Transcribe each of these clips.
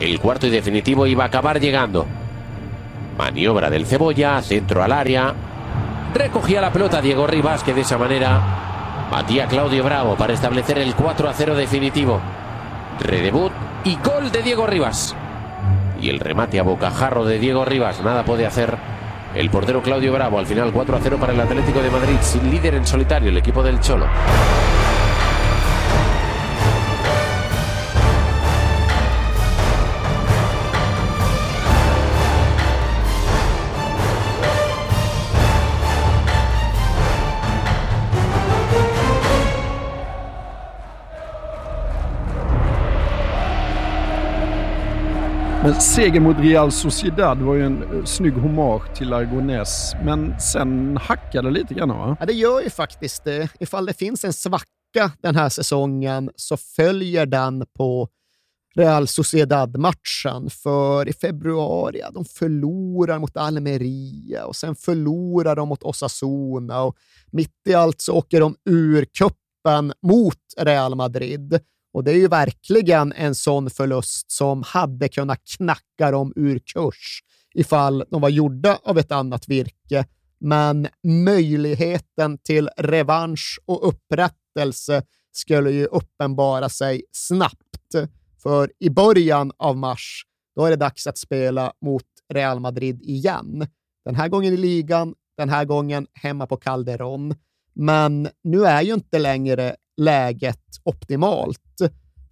El cuarto y definitivo iba a acabar llegando. Maniobra del Cebolla, centro al área. Recogía la pelota Diego Rivas, que de esa manera batía Claudio Bravo para establecer el 4 a 0 definitivo. Redebut y gol de Diego Rivas. Y el remate a bocajarro de Diego Rivas, nada puede hacer el portero Claudio Bravo. Al final 4 a 0 para el Atlético de Madrid, sin líder en solitario el equipo del Cholo. Men seger mot Real Sociedad var ju en eh, snygg hommage till Argonés, men sen hackade det lite grann va? Ja, det gör ju faktiskt det. Ifall det finns en svacka den här säsongen så följer den på Real Sociedad-matchen. För i februari, ja, de förlorar mot Almeria och sen förlorar de mot Osasuna och mitt i allt så åker de ur kuppen mot Real Madrid. Och det är ju verkligen en sån förlust som hade kunnat knacka dem ur kurs ifall de var gjorda av ett annat virke. Men möjligheten till revansch och upprättelse skulle ju uppenbara sig snabbt. För i början av mars, då är det dags att spela mot Real Madrid igen. Den här gången i ligan, den här gången hemma på Calderon. Men nu är ju inte längre läget optimalt.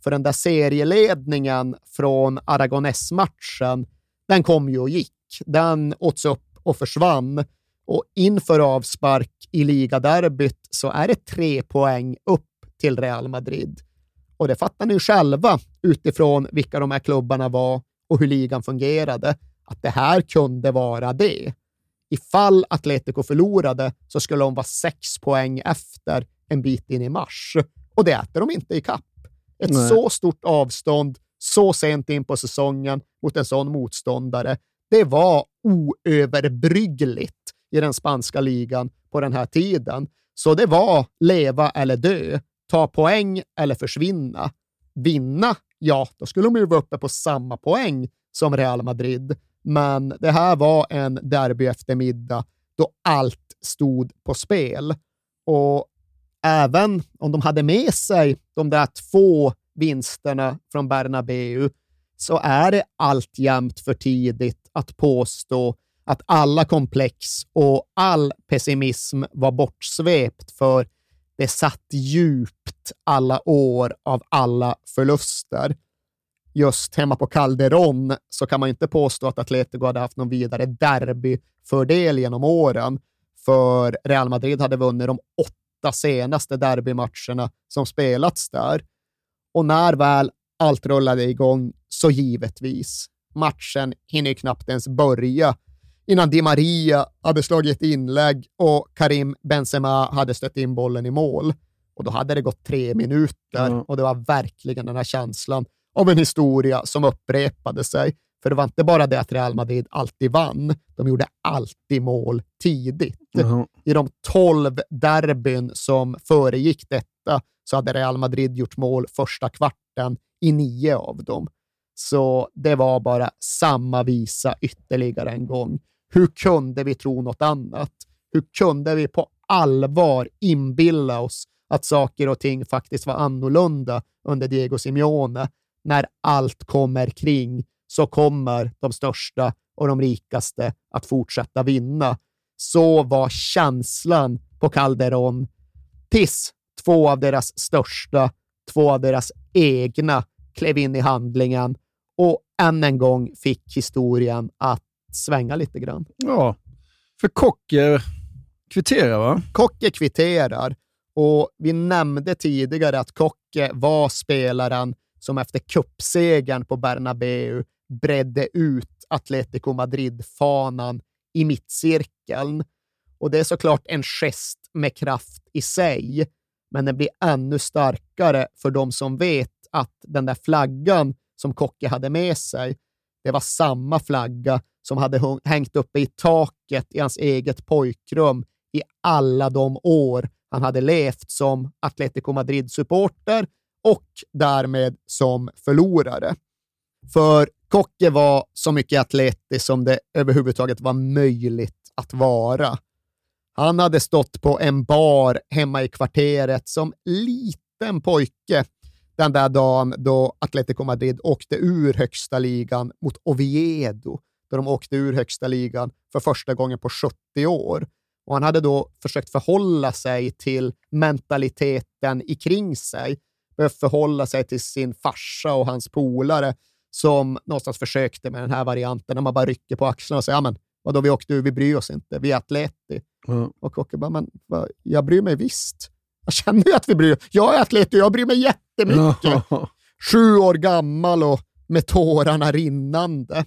För den där serieledningen från Aragones-matchen, den kom ju och gick. Den åts upp och försvann. Och inför avspark i ligaderbyt så är det tre poäng upp till Real Madrid. Och det fattar ni själva utifrån vilka de här klubbarna var och hur ligan fungerade, att det här kunde vara det. Ifall Atletico förlorade så skulle de vara sex poäng efter en bit in i mars. Och det äter de inte i kapp. Ett Nej. så stort avstånd så sent in på säsongen mot en sån motståndare, det var oöverbryggligt i den spanska ligan på den här tiden. Så det var leva eller dö, ta poäng eller försvinna. Vinna, ja, då skulle de ju vara uppe på samma poäng som Real Madrid. Men det här var en derby eftermiddag då allt stod på spel. Och även om de hade med sig de där två vinsterna från Bernabeu så är det alltjämt för tidigt att påstå att alla komplex och all pessimism var bortsvept för det satt djupt alla år av alla förluster. Just hemma på Calderón så kan man inte påstå att Atletico hade haft någon vidare derbyfördel genom åren, för Real Madrid hade vunnit de åtta senaste derbymatcherna som spelats där. Och när väl allt rullade igång, så givetvis. Matchen hinner ju knappt ens börja innan Di Maria hade slagit inlägg och Karim Benzema hade stött in bollen i mål. Och då hade det gått tre minuter Ja. och det var verkligen den här känslan av en historia som upprepade sig. För det var inte bara det att Real Madrid alltid vann, de gjorde alltid mål tidigt. Jaha. I de tolv derbyn som föregick detta så hade Real Madrid gjort mål första kvarten i nio av dem. Så det var bara samma visa ytterligare en gång. Hur kunde vi tro något annat? Hur kunde vi på allvar inbilla oss att saker och ting faktiskt var annorlunda under Diego Simeone? När allt kommer kring så kommer de största och de rikaste att fortsätta vinna. Så var känslan på Calderon tills två av deras största, två av deras egna klev in i handlingen och än en gång fick historien att svänga lite grann. Ja, för Kocke kvitterar va? Kocke kvitterar och vi nämnde tidigare att Kocke var spelaren som efter kuppsegern på Bernabeu bredde ut Atletico Madrid-fanan i mittcirkeln. Och det är såklart en gest med kraft i sig, men den blir ännu starkare för de som vet att den där flaggan som Kocke hade med sig, det var samma flagga som hade hängt uppe i taket i hans eget pojkrum i alla de år han hade levt som Atletico Madrid-supporter och därmed som förlorare. För Kocke var så mycket atletisk som det överhuvudtaget var möjligt att vara. Han hade stått på en bar hemma i kvarteret som liten pojke den där dagen då Atletico Madrid åkte ur högsta ligan mot Oviedo, då de åkte ur högsta ligan för första gången på 70 år. Och han hade då försökt förhålla sig till mentaliteten i kring sig, behövt förhålla sig till sin farsa och hans polare som någonstans försökte med den här varianten, när man bara rycker på axlarna och säger ja, men vadå, vi åkte ur, vi bryr oss inte, vi är atleti. Mm. Och Kocke bara, men va, jag bryr mig visst. Jag känner ju att vi bryr oss. Jag är atleti och jag bryr mig jättemycket. Sju år gammal och med tårarna rinnande.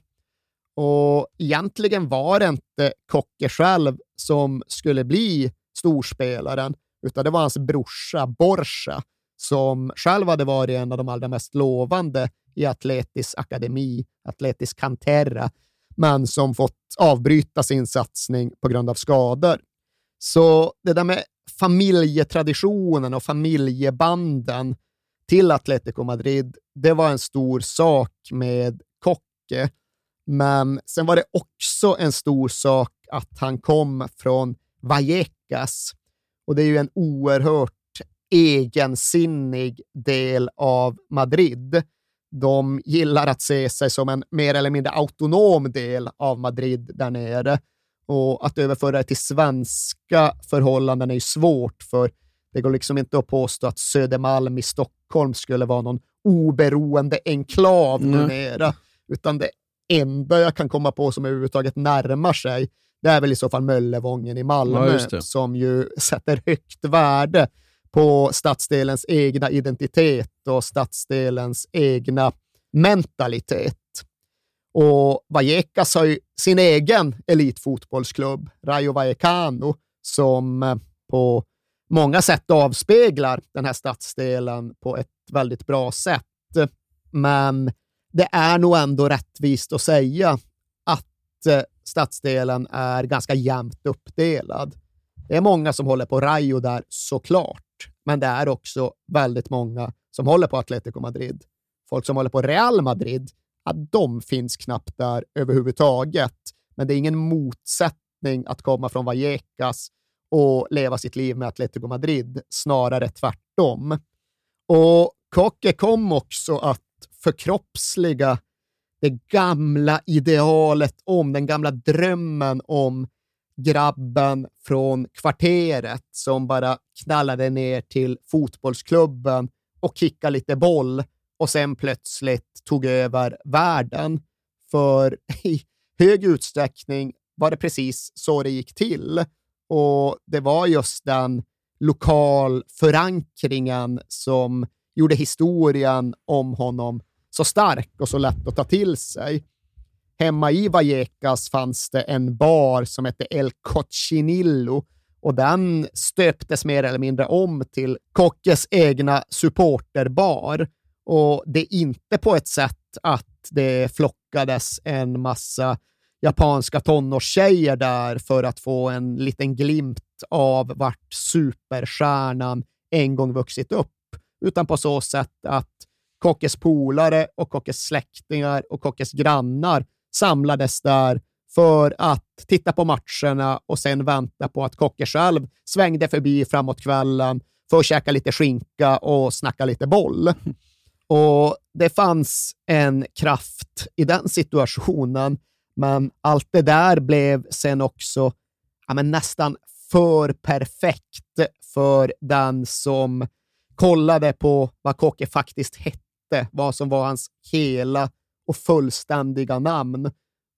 Och egentligen var det inte Kocke själv som skulle bli storspelaren, utan det var hans brorsa Borsa som själv hade varit en av de allra mest lovande i Atletis akademi, Atletis Cantera, men som fått avbryta sin satsning på grund av skador. Så det där med familjetraditionen och familjebanden till Atletico Madrid, det var en stor sak med Kocke. Men sen var det också en stor sak att han kom från Vallecas och det är ju en oerhört egensinnig del av Madrid. De gillar att se sig som en mer eller mindre autonom del av Madrid där nere. Och att överföra det till svenska förhållanden är ju svårt, för det går liksom inte att påstå att Södermalm i Stockholm skulle vara någon oberoende enklav mm. numera, utan det enda jag kan komma på som överhuvudtaget närmar sig, det är väl i så fall Möllevången i Malmö, ja, som ju sätter högt värde på stadsdelens egna identitet och stadsdelens egna mentalitet. Och Vallecas har ju sin egen elitfotbollsklubb, Rayo Vallecano, som eh, på många sätt avspeglar den här stadsdelen på ett väldigt bra sätt. Men det är nog ändå rättvist att säga att eh, stadsdelen är ganska jämnt uppdelad. Det är många som håller på Rayo där såklart, men det är också väldigt många som håller på Atletico Madrid. Folk som håller på Real Madrid, ja, de finns knappt där överhuvudtaget. Men det är ingen motsättning att komma från Vallecas och leva sitt liv med Atletico Madrid, snarare tvärtom. Och Kocke kom också att förkroppsliga det gamla idealet om, den gamla drömmen om grabben från kvarteret som bara knallade ner till fotbollsklubben och kickade lite boll och sen plötsligt tog över världen. För i hög utsträckning var det precis så det gick till. Och det var just den lokal förankringen som gjorde historien om honom så stark och så lätt att ta till sig. Hemma i Vallecas fanns det en bar som hette El Cochinillo och den stöptes mer eller mindre om till Kockes egna supporterbar. Och det är inte på ett sätt att det flockades en massa japanska tonårstjejer där för att få en liten glimt av vart superstjärnan en gång vuxit upp, utan på så sätt att Kockes polare och Kockes släktingar och Kockes grannar samlades där för att titta på matcherna och sen vänta på att Kocke själv svängde förbi framåt kvällen för att käka lite skinka och snacka lite boll. Och Det fanns en kraft i den situationen, men allt det där blev sen också ja, men nästan för perfekt för den som kollade på vad Kocke faktiskt hette, vad som var hans hela och fullständiga namn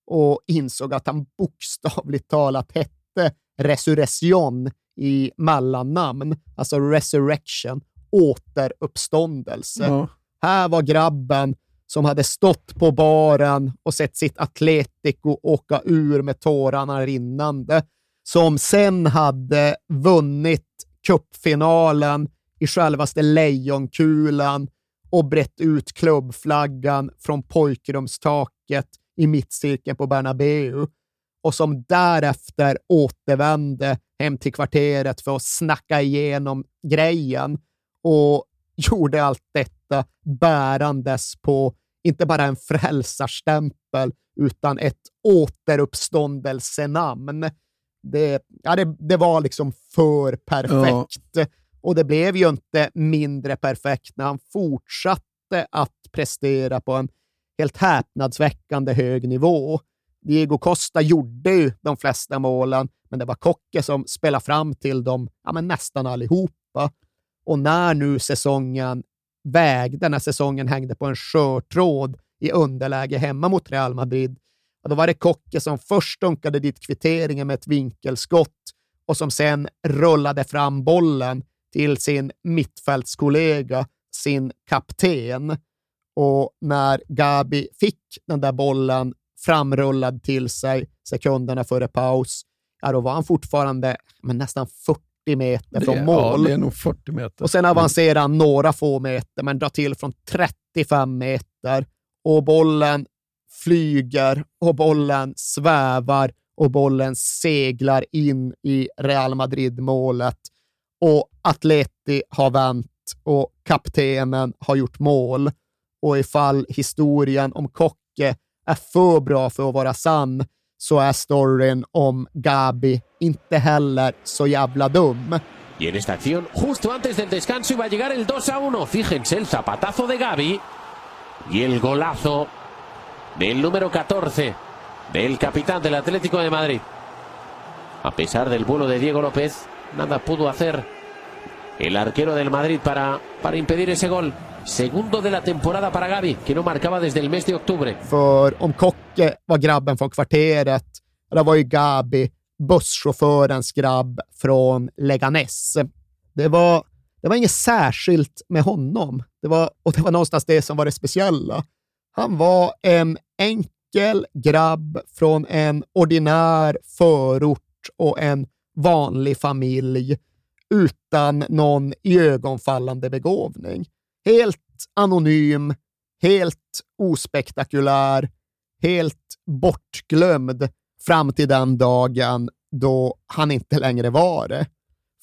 och insåg att han bokstavligt talat hette Resurrection i mellannamn, alltså Resurrection, återuppståndelse. Ja. Här var grabben som hade stått på baren och sett sitt Atletico åka ur med tårarna rinnande, som sen hade vunnit cupfinalen i självaste Lejonkulan och brett ut klubbflaggan från pojkrumstaket i mittcirkeln på Bernabeu och som därefter återvände hem till kvarteret för att snacka igenom grejen och gjorde allt detta bärandes på inte bara en frälsarstämpel utan ett återuppståndelsenamn. Det, ja, det, det var liksom för perfekt. Ja. Och det blev ju inte mindre perfekt när han fortsatte att prestera på en helt häpnadsväckande hög nivå. Diego Costa gjorde ju de flesta målen, men det var Kocke som spelade fram till dem ja, men nästan allihopa. Och när nu säsongen vägde, när säsongen hängde på en skörtråd i underläge hemma mot Real Madrid, ja, då var det Kocke som först dunkade dit kvitteringen med ett vinkelskott och som sen rullade fram bollen till sin mittfältskollega, sin kapten. Och när Gabi fick den där bollen framrullad till sig sekunderna före paus, ja, då var han fortfarande men nästan 40 meter från mål. Ja, det är nog 40 meter. Och sen avancerar han några få meter, men drar till från 35 meter. Och bollen flyger och bollen svävar och bollen seglar in i Real Madrid-målet. Och Atleti har vänt och kaptenen har gjort mål och ifall historien om Kocke är för bra för att vara sann så är storyn om Gabi inte heller så jävla dum. Y en esta acción, justo antes del descanso, iba a llegar el 2 a 1. Fíjense el zapatazo de Gaby y el golazo del número 14 del capitán del Atlético de Madrid. A pesar del vuelo de Diego López, nada pudo hacer el arquero del Madrid para, para impedir ese gol. Segundo de la temporada para Gavi, que no marcaba desde el mes de octubre. För om Kocke var grabben från kvarteret, då var ju Gabi busschaufförens grabb från Leganes. Det var, det var inget särskilt med honom. Det var, och det var någonstans det som var det speciella. Han var en enkel grabb från en ordinär förort och en vanlig familj utan någon iögonfallande begåvning. Helt anonym, helt ospektakulär, helt bortglömd fram till den dagen då han inte längre var det.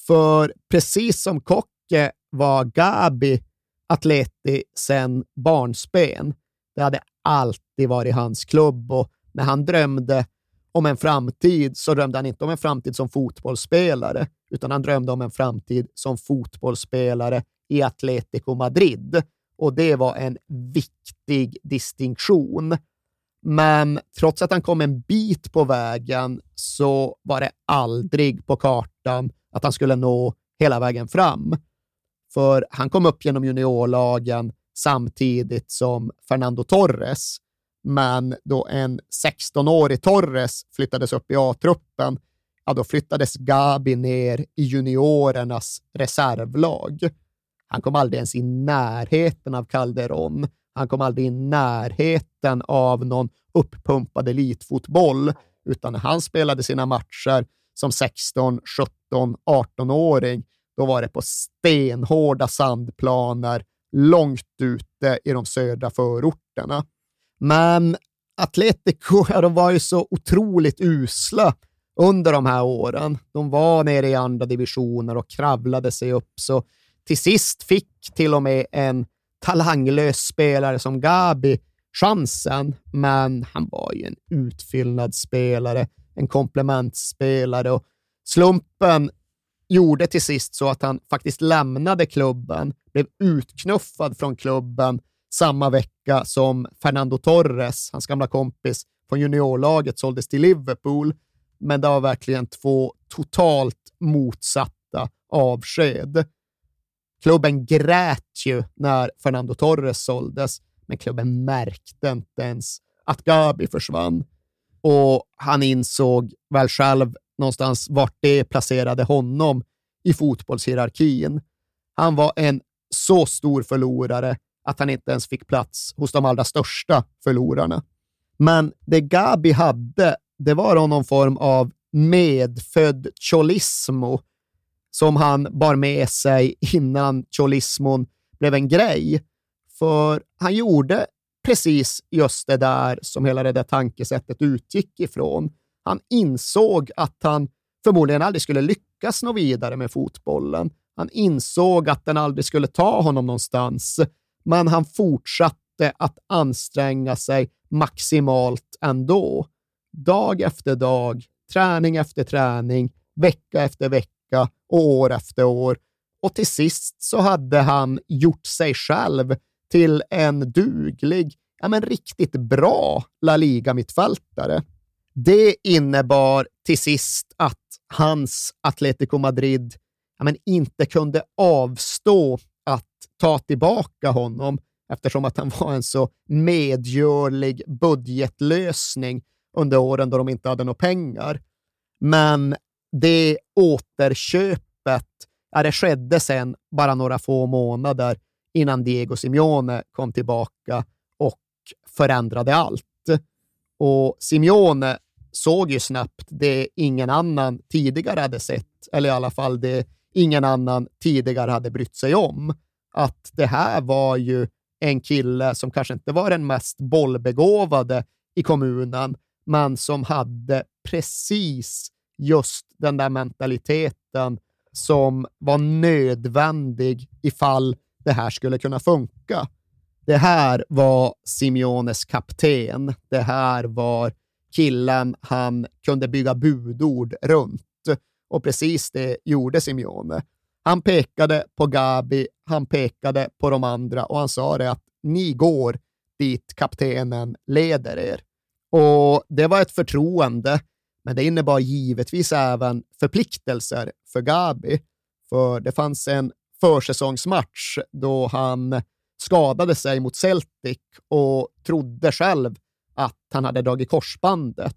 För precis som Kocke var Gabi atleti sen barnsben. Det hade alltid varit hans klubb och när han drömde om en framtid så drömde han inte om en framtid som fotbollsspelare, utan han drömde om en framtid som fotbollsspelare i Atletico Madrid. Och det var en viktig distinktion. Men trots att han kom en bit på vägen så var det aldrig på kartan att han skulle nå hela vägen fram. För han kom upp genom juniorlagen samtidigt som Fernando Torres. Men då en 16-årig Torres flyttades upp i A-truppen, ja, då flyttades Gabi ner i juniorernas reservlag. Han kom aldrig ens i närheten av Calderon. Han kom aldrig i närheten av någon uppumpad elitfotboll, utan när han spelade sina matcher som 16, 17, 18-åring, då var det på stenhårda sandplaner långt ute i de södra förorterna. Men Atletico, ja, de var ju så otroligt usla under de här åren. De var nere i andra divisioner och kravlade sig upp, så till sist fick till och med en talanglös spelare som Gabi chansen, men han var ju en utfyllnadsspelare, en komplementspelare och slumpen gjorde till sist så att han faktiskt lämnade klubben, blev utknuffad från klubben samma vecka som Fernando Torres, hans gamla kompis från juniorlaget, såldes till Liverpool. Men det var verkligen två totalt motsatta avsked. Klubben grät ju när Fernando Torres såldes, men klubben märkte inte ens att Gabi försvann. Och han insåg väl själv någonstans vart det placerade honom i fotbollshierarkin. Han var en så stor förlorare att han inte ens fick plats hos de allra största förlorarna. Men det Gabi hade, det var någon form av medfödd cholismo som han bar med sig innan cholismon blev en grej. För han gjorde precis just det där som hela det där tankesättet utgick ifrån. Han insåg att han förmodligen aldrig skulle lyckas nå vidare med fotbollen. Han insåg att den aldrig skulle ta honom någonstans, men han fortsatte att anstränga sig maximalt ändå. Dag efter dag, träning efter träning, vecka efter vecka och år efter år. Och till sist så hade han gjort sig själv till en duglig, ja men riktigt bra La Liga-mittfältare. Det innebar till sist att hans Atletico Madrid ja, men inte kunde avstå ta tillbaka honom eftersom att han var en så medgörlig budgetlösning under åren då de inte hade några pengar. Men det återköpet, ja, det skedde sen bara några få månader innan Diego Simeone kom tillbaka och förändrade allt. Och Simeone såg ju snabbt det ingen annan tidigare hade sett, eller i alla fall det ingen annan tidigare hade brytt sig om. Att det här var ju en kille som kanske inte var den mest bollbegåvade i kommunen, men som hade precis just den där mentaliteten som var nödvändig ifall det här skulle kunna funka. Det här var Simeones kapten. Det här var killen han kunde bygga budord runt. Och precis det gjorde Simeone. Han pekade på Gabi, han pekade på de andra och han sa det att ni går dit kaptenen leder er. Och det var ett förtroende, men det innebar givetvis även förpliktelser för Gabi. För det fanns en försäsongsmatch då han skadade sig mot Celtic och trodde själv att han hade dragit korsbandet.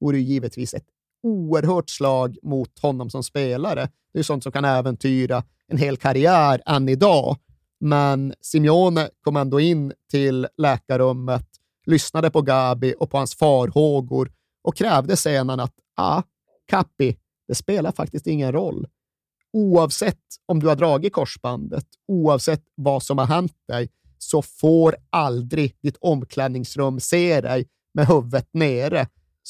Det vore givetvis ett oerhört slag mot honom som spelare. Det är sånt som kan äventyra en hel karriär än idag. Men Simeone kom ändå in till läkarrummet, lyssnade på Gabi och på hans farhågor och krävde sedan att ah, Kappi, det spelar faktiskt ingen roll. Oavsett om du har dragit korsbandet, oavsett vad som har hänt dig, så får aldrig ditt omklädningsrum se dig med huvudet nere.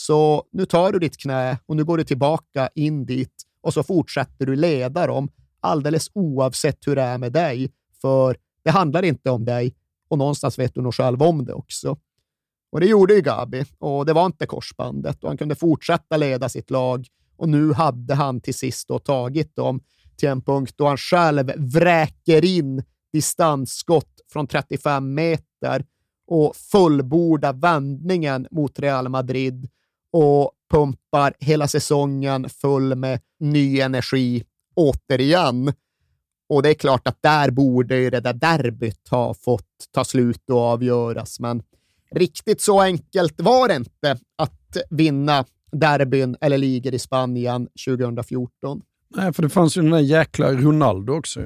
Så nu tar du ditt knä och nu går du tillbaka in dit och så fortsätter du leda dem alldeles oavsett hur det är med dig. För det handlar inte om dig och någonstans vet du nog själv om det också. Och det gjorde ju Gabi och det var inte korsbandet och han kunde fortsätta leda sitt lag och nu hade han till sist då tagit dem till en punkt då han själv vräker in distansskott från 35 meter och fullbordar vändningen mot Real Madrid och pumpar hela säsongen full med ny energi återigen. Och det är klart att där borde ju det där derbyt ha fått ta slut och avgöras, men riktigt så enkelt var det inte att vinna derbyn eller ligor i Spanien 2014. Nej, för det fanns ju den där jäkla Ronaldo också.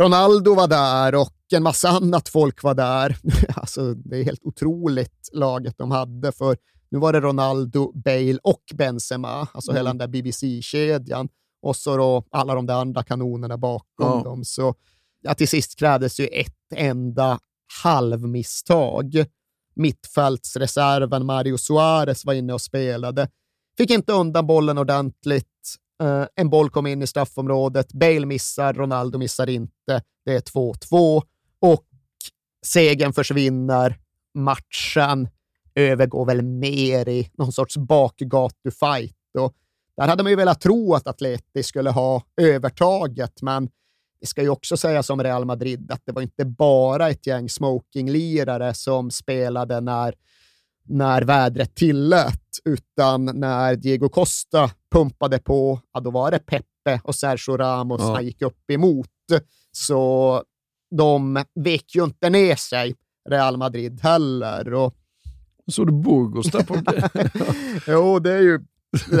Ronaldo var där och en massa annat folk var där. Alltså, det är helt otroligt laget de hade, för nu var det Ronaldo, Bale och Benzema, alltså mm. hela den där BBC-kedjan. Och så då alla de där andra kanonerna bakom ja. dem. Så ja, till sist krävdes ju ett enda halvmisstag. Mittfältsreserven Mario Suarez var inne och spelade. fick inte undan bollen ordentligt. Uh, en boll kom in i straffområdet. Bale missar, Ronaldo missar inte. Det är 2-2 och segern försvinner. Matchen övergår väl mer i någon sorts bakgatufight. Och där hade man ju velat tro att Atleti skulle ha övertaget, men det ska ju också sägas om Real Madrid att det var inte bara ett gäng smokinglirare som spelade när, när vädret tillät, utan när Diego Costa pumpade på, ja, då var det Pepe och Sergio Ramos ja. han gick upp emot. Så de vek ju inte ner sig, Real Madrid heller. Och... Så du Burgos där på Jo, det är ju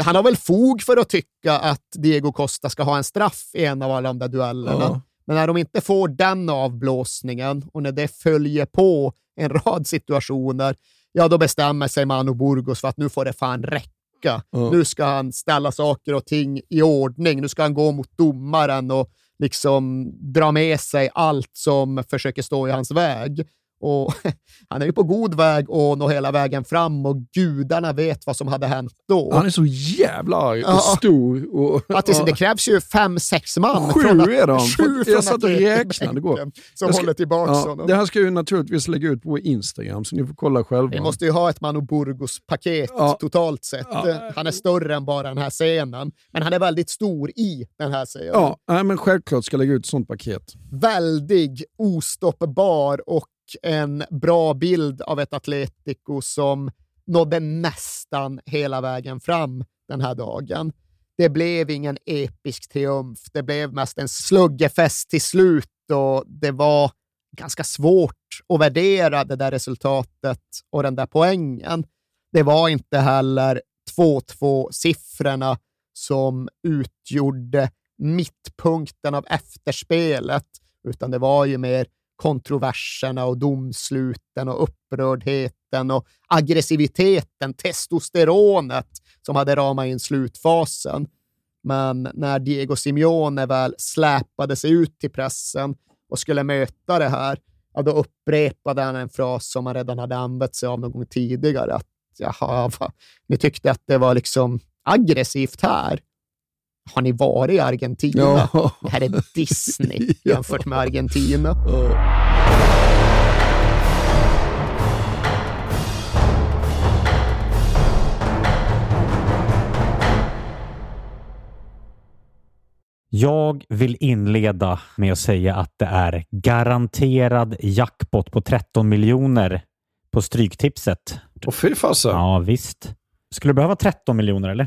han har väl fog för att tycka att Diego Costa ska ha en straff i en av alla de där duellerna. Ja. Men när de inte får den avblåsningen och när det följer på en rad situationer, ja då bestämmer sig Manu Burgos för att nu får det fan räcka. Ja. Nu ska han ställa saker och ting i ordning. Nu ska han gå mot domaren och liksom dra med sig allt som försöker stå i hans väg. Och han är ju på god väg att nå hela vägen fram och gudarna vet vad som hade hänt då. Han är så jävla arg och ja. stor. Och, att det, det, krävs ju fem, sex man. Sju från att, är de. Sju jag satt och räknade igår. Som ska, håller tillbaka ja, honom. Det här ska jag ju naturligtvis lägga ut på Instagram, så ni får kolla själva. Vi måste ju ha ett Manu Burgos-paket ja. totalt sett. Han är större än bara den här scenen, men han är väldigt stor i den här scenen. Ja, men självklart ska jag lägga ut ett sånt paket. Väldig, ostoppbar och en bra bild av ett Atletico som nådde nästan hela vägen fram den här dagen. Det blev ingen episk triumf. Det blev mest en sluggefest till slut och det var ganska svårt att värdera det där resultatet och den där poängen. Det var inte heller 2-2-siffrorna som utgjorde mittpunkten av efterspelet, utan det var ju mer kontroverserna och domsluten och upprördheten och aggressiviteten, testosteronet som hade ramat in slutfasen. Men när Diego Simeone väl släpade sig ut till pressen och skulle möta det här, ja, då upprepade han en fras som han redan hade använt sig av någon gång tidigare. Att jaha, ni tyckte att det var liksom aggressivt här. Har ni varit i Argentina? Ja. Det här är Disney jämfört med Argentina. Ja. Jag vill inleda med att säga att det är garanterad jackpot på 13 miljoner på Stryktipset. Och fy fasen. Ja, visst. Skulle du behöva 13 miljoner eller?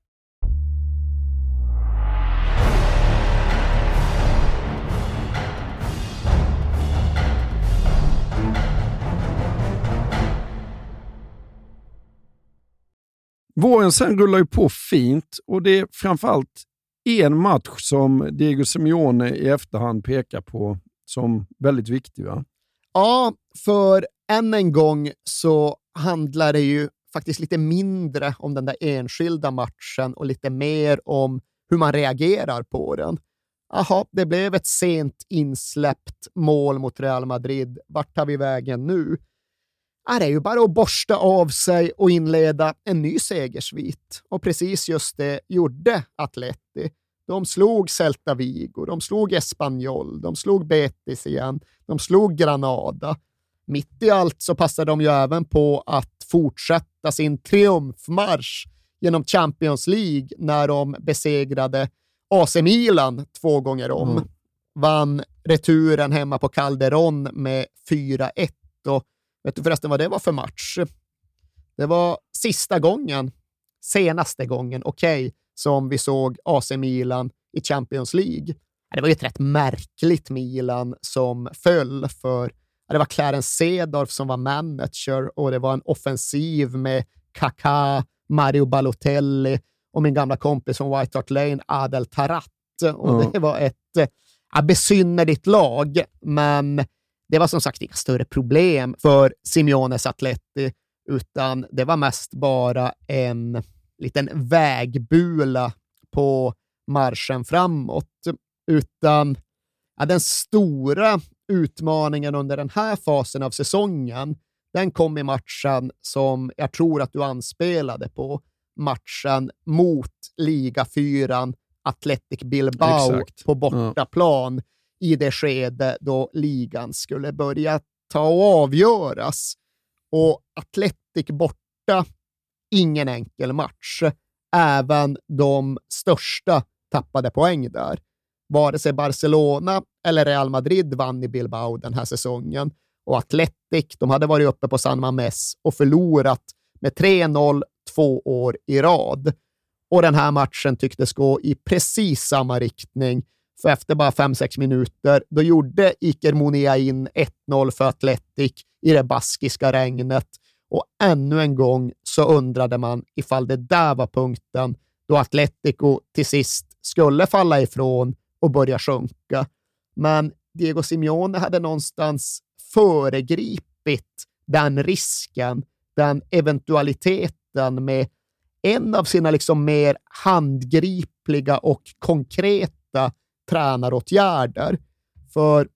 Våren sen rullar ju på fint och det är framförallt en match som Diego Simeone i efterhand pekar på som väldigt viktig. Va? Ja, för än en gång så handlar det ju faktiskt lite mindre om den där enskilda matchen och lite mer om hur man reagerar på den. Jaha, det blev ett sent insläppt mål mot Real Madrid. Vart tar vi vägen nu? Det är ju bara att borsta av sig och inleda en ny segersvit. Och precis just det gjorde Atleti. De slog Celta Vigo, de slog Espanyol, de slog Betis igen, de slog Granada. Mitt i allt så passade de ju även på att fortsätta sin triumfmarsch genom Champions League när de besegrade AC Milan två gånger om. Mm. Vann returen hemma på Calderon med 4-1. Och vet du förresten vad det var för match? Det var sista gången, senaste gången, okej, okay, som vi såg AC Milan i Champions League. Det var ju ett rätt märkligt Milan som föll för det var Clarence Sedorf som var manager och det var en offensiv med Kaká, Mario Balotelli och min gamla kompis från White Hart Lane, Adel Tarat. Och mm. Det var ett ja, besynnerligt lag, men det var som sagt inga större problem för Simeones Atleti, utan det var mest bara en liten vägbula på marschen framåt. Utan ja, den stora utmaningen under den här fasen av säsongen, den kom i matchen som jag tror att du anspelade på. Matchen mot ligafyran Athletic Bilbao Exakt. på bortaplan ja i det skede då ligan skulle börja ta och avgöras. Och Atletic borta, ingen enkel match. Även de största tappade poäng där. Vare sig Barcelona eller Real Madrid vann i Bilbao den här säsongen och Atletic de hade varit uppe på San Mames och förlorat med 3-0 två år i rad. Och den här matchen tycktes gå i precis samma riktning, för efter bara 5-6 minuter, då gjorde Iker Monia in 1-0 för Atletic i det baskiska regnet. Och ännu en gång så undrade man ifall det där var punkten då Atletico till sist skulle falla ifrån och börja sjunka. Men Diego Simeone hade någonstans föregripit den risken, den eventualiteten med en av sina liksom mer handgripliga och konkreta tränaråtgärder. För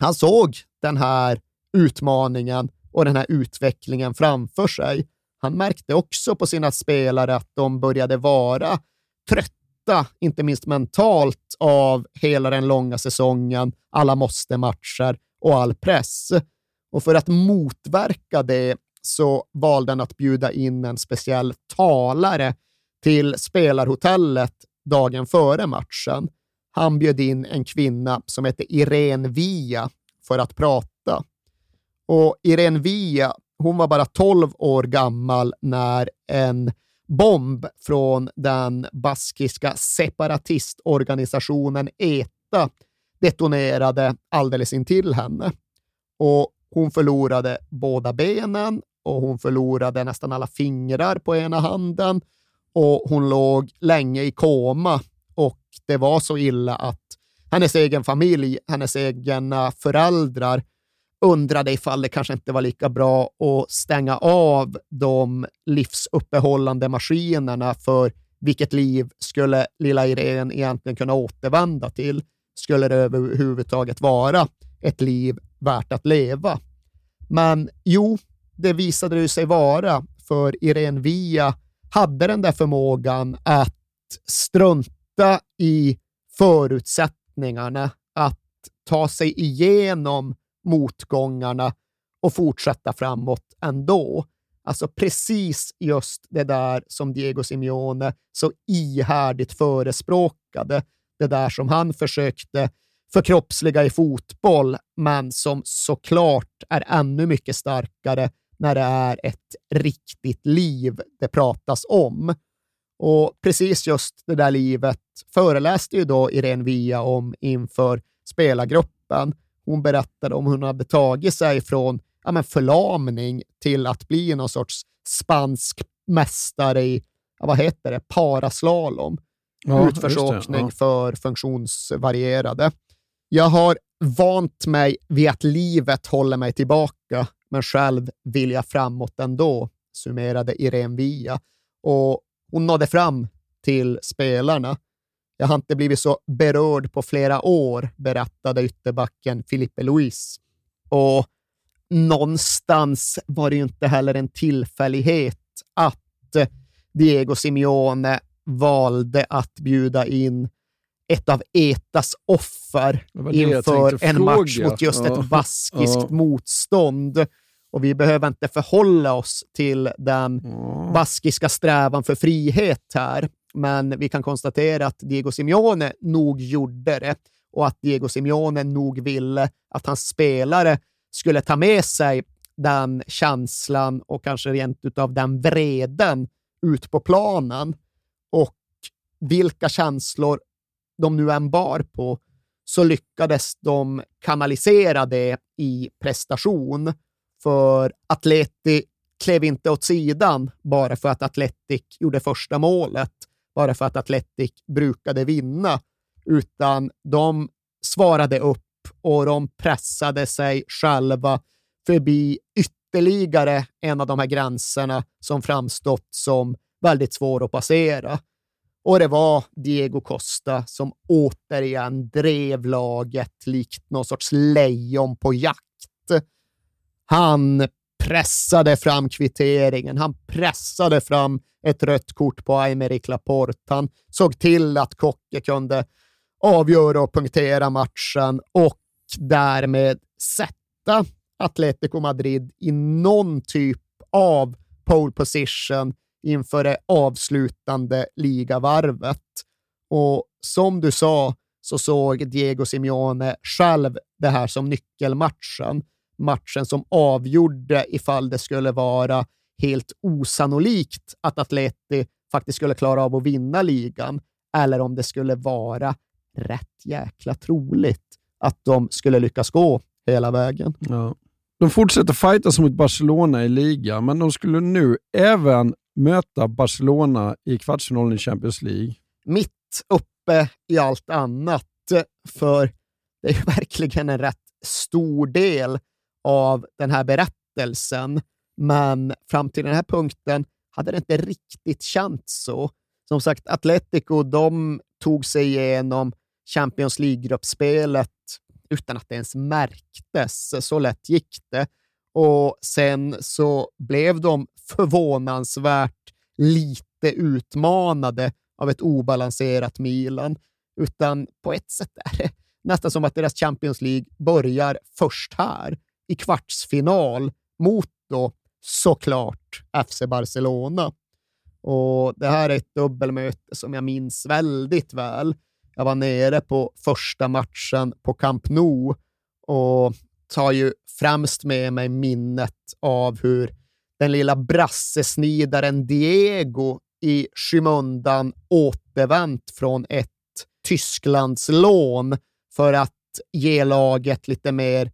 han såg den här utmaningen och den här utvecklingen framför sig. Han märkte också på sina spelare att de började vara trötta inte minst mentalt, av hela den långa säsongen, alla måste-matcher och all press. Och för att motverka det så valde han att bjuda in en speciell talare till spelarhotellet dagen före matchen. Han bjöd in en kvinna som hette Irene Via för att prata. Och Irene Via, hon var bara 12 år gammal när en bomb från den baskiska separatistorganisationen ETA detonerade alldeles intill henne. Och hon förlorade båda benen och hon förlorade nästan alla fingrar på ena handen och hon låg länge i koma det var så illa att hennes egen familj, hennes egna föräldrar undrade ifall det kanske inte var lika bra att stänga av de livsuppehållande maskinerna för vilket liv skulle lilla Irene egentligen kunna återvända till? Skulle det överhuvudtaget vara ett liv värt att leva? Men jo, det visade det sig vara, för Irene Via hade den där förmågan att strunta i förutsättningarna, att ta sig igenom motgångarna och fortsätta framåt ändå. Alltså precis just det där som Diego Simeone så ihärdigt förespråkade. Det där som han försökte förkroppsliga i fotboll, men som såklart är ännu mycket starkare när det är ett riktigt liv det pratas om. Och precis just det där livet föreläste ju då Irene Via om inför spelargruppen hon berättade om hur hon hade tagit sig från ja, men förlamning till att bli någon sorts spansk mästare i, ja, vad heter det, paraslalom. Ja, Utförsåkning det, för funktionsvarierade. Jag har vant mig vid att livet håller mig tillbaka, men själv vill jag framåt ändå, summerade Irene Via. Och hon nådde fram till spelarna. Jag har inte blivit så berörd på flera år, berättade ytterbacken Filippe Luis. Och någonstans var det ju inte heller en tillfällighet att Diego Simeone valde att bjuda in ett av ETAs offer inför en match mot just Ja. ett baskiskt Ja. motstånd. Och vi behöver inte förhålla oss till den Ja. baskiska strävan för frihet här, men vi kan konstatera att Diego Simeone nog gjorde det och att Diego Simeone nog ville att hans spelare skulle ta med sig den känslan och kanske rent utav den vreden ut på planen. Och vilka känslor de nu än bar på så lyckades de kanalisera det i prestation. För Atleti klev inte åt sidan bara för att Atletic gjorde första målet, bara för att Atletic brukade vinna, utan de svarade upp och de pressade sig själva förbi ytterligare en av de här gränserna som framstått som väldigt svår att passera. Och det var Diego Costa som återigen drev laget likt någon sorts lejon på jakt. Han pressade fram kvitteringen, han pressade fram ett rött kort på Aymeric Laporte. Han såg till att Kocke kunde avgöra och punktera matchen och därmed sätta Atletico Madrid i någon typ av pole position inför det avslutande ligavarvet. Och som du sa så såg Diego Simeone själv det här som nyckelmatchen. Matchen som avgjorde ifall det skulle vara helt osannolikt att Atleti faktiskt skulle klara av att vinna ligan eller om det skulle vara rätt jäkla troligt att de skulle lyckas gå hela vägen. Ja. De fortsätter fightas mot Barcelona i ligan, men de skulle nu även möta Barcelona i kvartsfinalen i Champions League. Mitt uppe i allt annat, för det är verkligen en rätt stor del av den här berättelsen. Men fram till den här punkten hade det inte riktigt känts så. Som sagt, Atletico de tog sig igenom Champions League-gruppspelet utan att det ens märktes. Så lätt gick det. Och sen så blev de förvånansvärt lite utmanade av ett obalanserat Milan. Utan på ett sätt är det nästan som att deras Champions League börjar först här, i kvartsfinal, mot då såklart FC Barcelona. Och Det här är ett dubbelmöte som jag minns väldigt väl. Jag var nere på första matchen på Camp Nou och tar ju främst med mig minnet av hur den lilla brassesnidaren Diego i skymundan återvänt från ett Tysklandslån för att ge laget lite mer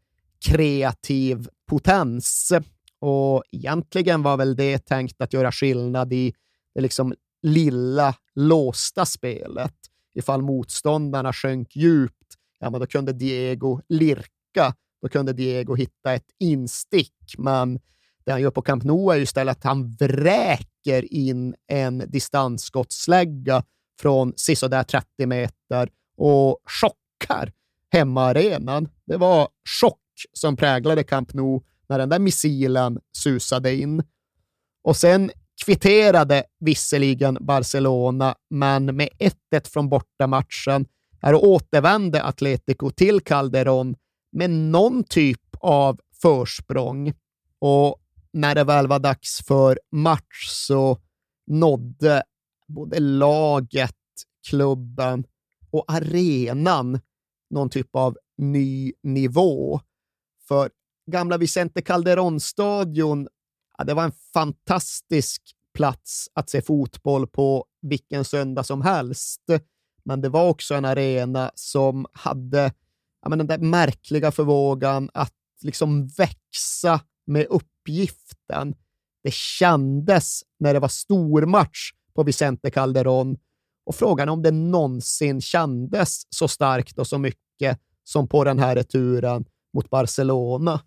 kreativ potens. Och egentligen var väl det tänkt att göra skillnad i det liksom lilla låsta spelet. Ifall motståndarna sjönk djupt, ja, men då kunde Diego lirka. Då kunde Diego hitta ett instick, men det han gör på Camp Nou är ju istället att han vräker in en distansskottslägga från sisådär 30 meter och chockar hemmaarenan. Det var chock som präglade Camp Nou när den där missilen susade in. Och sen kvitterade visserligen Barcelona, men med 1-1 från bortamatchen här återvände Atletico till Calderón med någon typ av försprång. Och när det väl var dags för match så nådde både laget, klubben och arenan någon typ av ny nivå. För gamla Vicente Calderón-stadion, ja, det var en fantastisk plats att se fotboll på vilken söndag som helst. Men det var också en arena som hade ja, men den där märkliga förmågan att liksom växa med uppgiften. det kändes när det var stormatch på Vicente Calderón och frågan är om det någonsin kändes så starkt och så mycket som på den här returen mot Barcelona.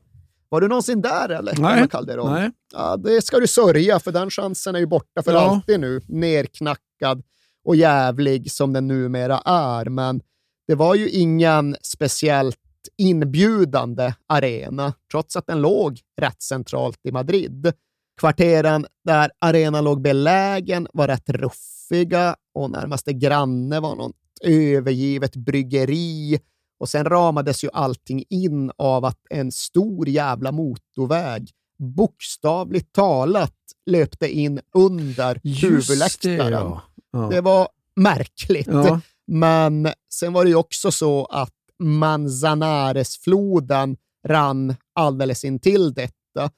Var du någonsin där eller? Nej. Calderón? Nej. Ja, det ska du sörja, för den chansen är ju borta för Ja. alltid nu. Nerknackad och jävlig som den numera är. Men det var ju ingen speciellt inbjudande arena, trots att den låg rätt centralt i Madrid. Kvarteren där arenan låg belägen var rätt ruffiga och närmaste granne var något övergivet bryggeri. Och sen ramades ju allting in av att en stor jävla motorväg bokstavligt talat löpte in under huvudläktaren. ja. Ja. Det var märkligt. Ja. Men sen var det ju också så att Manzanares-floden rann alldeles intill detta.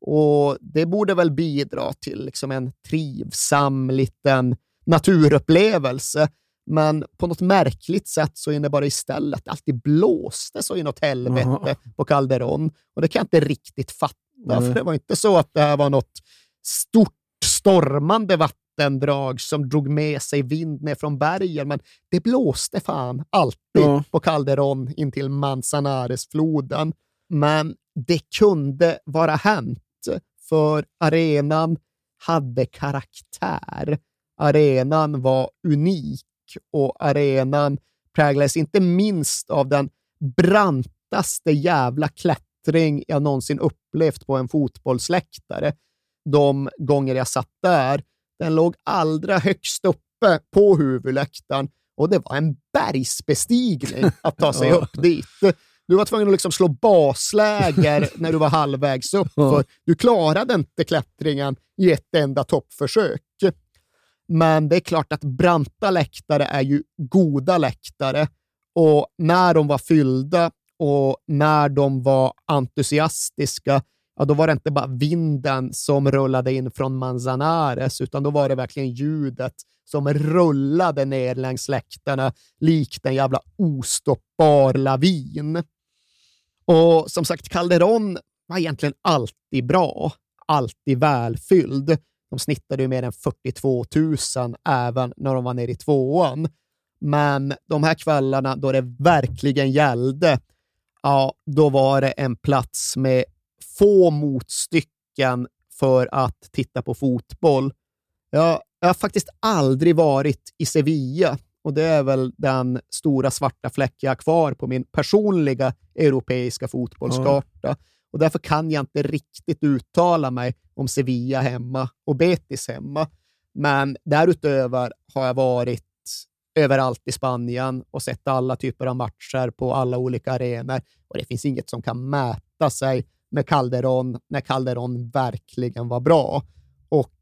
Och det borde väl bidra till liksom en trivsam liten naturupplevelse. Men på något märkligt sätt så innebar det istället att det alltid blåste så inåt helvete på Calderon. Och det kan jag inte riktigt fatta, Nej. för det var inte så att det här var något stort stormande vattendrag som drog med sig vind ner från bergen, men det blåste fan alltid Ja. på Calderon in till Manzanares-floden. Men det kunde vara hänt, för arenan hade karaktär. Arenan var unik och arenan präglades inte minst av den brantaste jävla klättring jag någonsin upplevt på en fotbollsläktare. De gånger jag satt där. Den låg allra högst uppe på huvudläktaren och det var en bergsbestigning att ta sig upp dit. Du var tvungen att liksom slå basläger när du var halvvägs upp, för du klarade inte klättringen i ett enda toppförsök. Men det är klart att branta läktare är ju goda läktare och när de var fyllda och när de var entusiastiska, ja, då var det inte bara vinden som rullade in från Manzanares, utan då var det verkligen ljudet som rullade ner längs läktarna likt en jävla ostoppbar lavin. Och som sagt, Calderon var egentligen alltid bra, alltid välfylld. De snittade ju mer än 42 000 även när de var nere i tvåan. Men de här kvällarna då det verkligen gällde, ja, då var det en plats med få motstycken för att titta på fotboll. Jag, jag har faktiskt aldrig varit i Sevilla och det är väl den stora svarta fläck jag har kvar på min personliga europeiska fotbollskarta. Och därför kan jag inte riktigt uttala mig om Sevilla hemma och Betis hemma. Men därutöver har jag varit överallt i Spanien och sett alla typer av matcher på alla olika arenor. Och det finns inget som kan mäta sig med Calderon när Calderon verkligen var bra. Och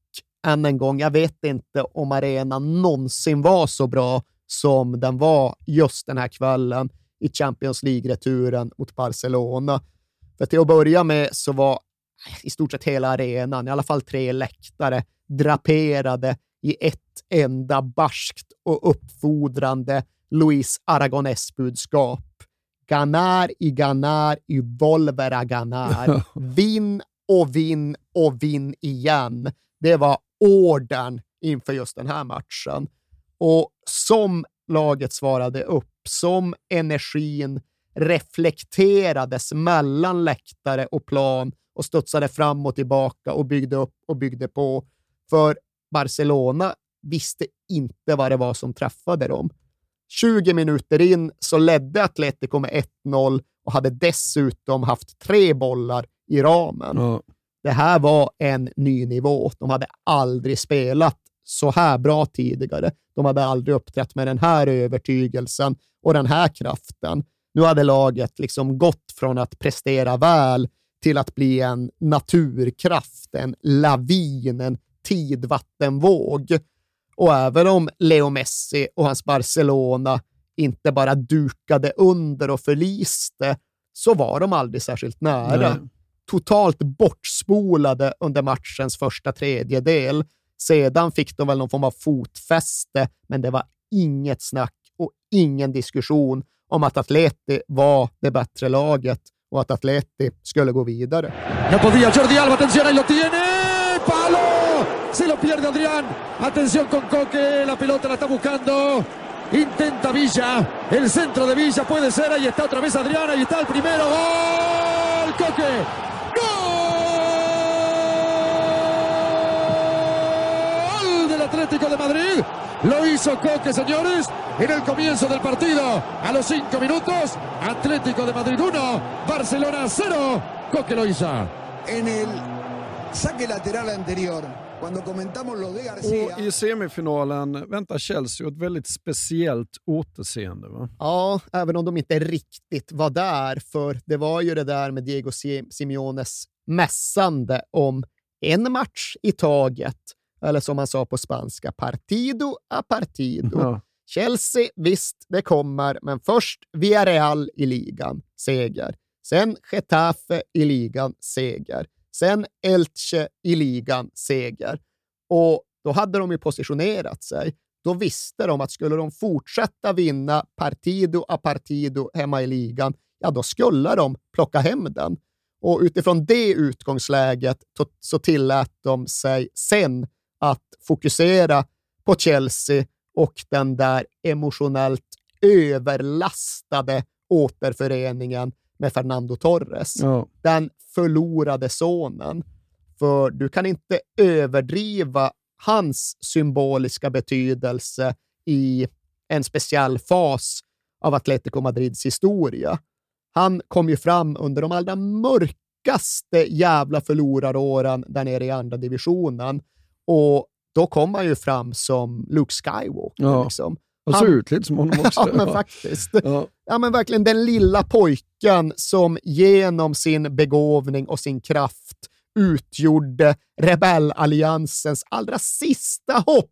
än en gång, jag vet inte om arenan någonsin var så bra som den var just den här kvällen i Champions League-returen mot Barcelona. För till att börja med så var i stort sett hela arenan, i alla fall tre läktare, draperade i ett enda barskt och uppfordrande Luis Aragonés-budskap. Ganar i ganar i volvera ganar. Vinn och vinn och vinn igen. Det var ordern inför just den här matchen. Och som laget svarade upp, som energin reflekterades mellan läktare och plan och studsade fram och tillbaka och byggde upp och byggde på. För Barcelona visste inte vad det var som träffade dem. 20 minuter in så ledde Atletico med 1-0 och hade dessutom haft tre bollar i ramen. Ja. Det här var en ny nivå. De hade aldrig spelat så här bra tidigare. De hade aldrig uppträtt med den här övertygelsen och den här kraften. Nu hade laget liksom gått från att prestera väl till att bli en naturkraft, en lavin, en tidvattenvåg. Och även om Leo Messi och hans Barcelona inte bara dukade under och förliste, så var de aldrig särskilt nära. Nej. Totalt bortspolade under matchens första tredjedel. Sedan fick de väl någon form av fotfäste, men det var inget snack och ingen diskussion om att Atleti var det bättre laget och att Atleti skulle gå vidare. No podía Jordi Alba, atención, lo tiene. Se lo pierde Adrián. Atención con Coque. La pelota la está buscando. Intenta Villa. El centro de Villa puede ser. Ahí está otra vez Adrián. Ahí está el primero. Gol. Coque. Gol Atlético de Madrid. Lo hizo Coque, señores, en el comienzo del partido. A los cinco minutos, Atlético de Madrid 1, Barcelona 0. Coque lo hizo. En el saque lateral anterior, quando comentamos lo de Garcia. Och I semifinalen väntar Chelsea ett väldigt speciellt återseende. Va? Ja, även om de inte riktigt var där, för det var ju det där med Diego Simeones mässande om en match i taget, eller som man sa på spanska, partido a partido. Ja. Chelsea, visst, det kommer, men först Villarreal i ligan, seger. Sen Getafe i ligan, seger. Sen Elche i ligan, seger. Och då hade de ju positionerat sig. Då visste de att skulle de fortsätta vinna partido a partido hemma i ligan, ja, då skulle de plocka hem den. Och utifrån det utgångsläget så tillät de sig sen att fokusera på Chelsea och den där emotionellt överlastade återföreningen med Fernando Torres. Ja. Den förlorade sonen. För du kan inte överdriva hans symboliska betydelse i en speciell fas av Atletico Madrids historia. Han kom ju fram under de allra mörkaste jävla förloraråren där nere i andra divisionen och då kom han ju fram som Luke Skywalker. Ja. Liksom. Och såg ut lite som honom också. ja, men faktiskt. Ja. Ja, men verkligen den lilla pojken som genom sin begåvning och sin kraft utgjorde rebellalliansens allra sista hopp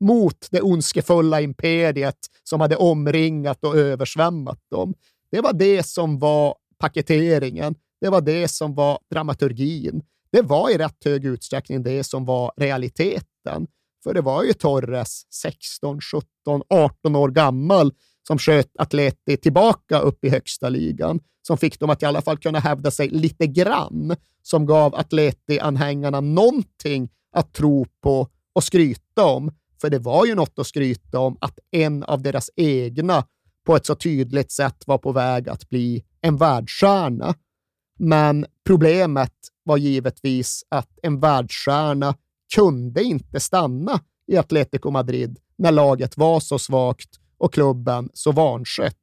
mot det ondskefulla imperiet som hade omringat och översvämmat dem. Det var det som var paketeringen. Det var det som var dramaturgin. Det var i rätt hög utsträckning det som var realiteten. För det var ju Torres, 16, 17, 18 år gammal, som sköt Atleti tillbaka upp i högsta ligan, som fick dem att i alla fall kunna hävda sig lite grann, som gav Atleti-anhängarna någonting att tro på och skryta om. För det var ju något att skryta om att en av deras egna på ett så tydligt sätt var på väg att bli en världsstjärna. Men problemet var givetvis att en världsstjärna kunde inte stanna i Atletico Madrid när laget var så svagt och klubben så vanskött.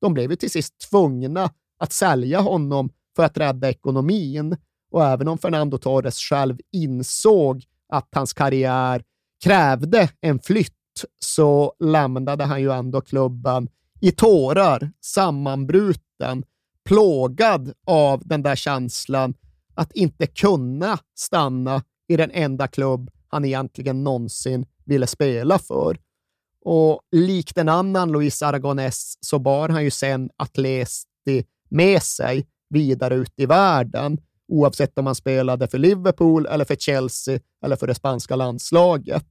De blev ju till sist tvungna att sälja honom för att rädda ekonomin. Och även om Fernando Torres själv insåg att hans karriär krävde en flytt så lämnade han ju ändå klubben i tårar, sammanbruten, plågad av den där känslan att inte kunna stanna i den enda klubb han egentligen någonsin ville spela för. Och likt en annan Luis Aragonés så bar han ju sen Atleti med sig vidare ut i världen, oavsett om han spelade för Liverpool eller för Chelsea eller för det spanska landslaget.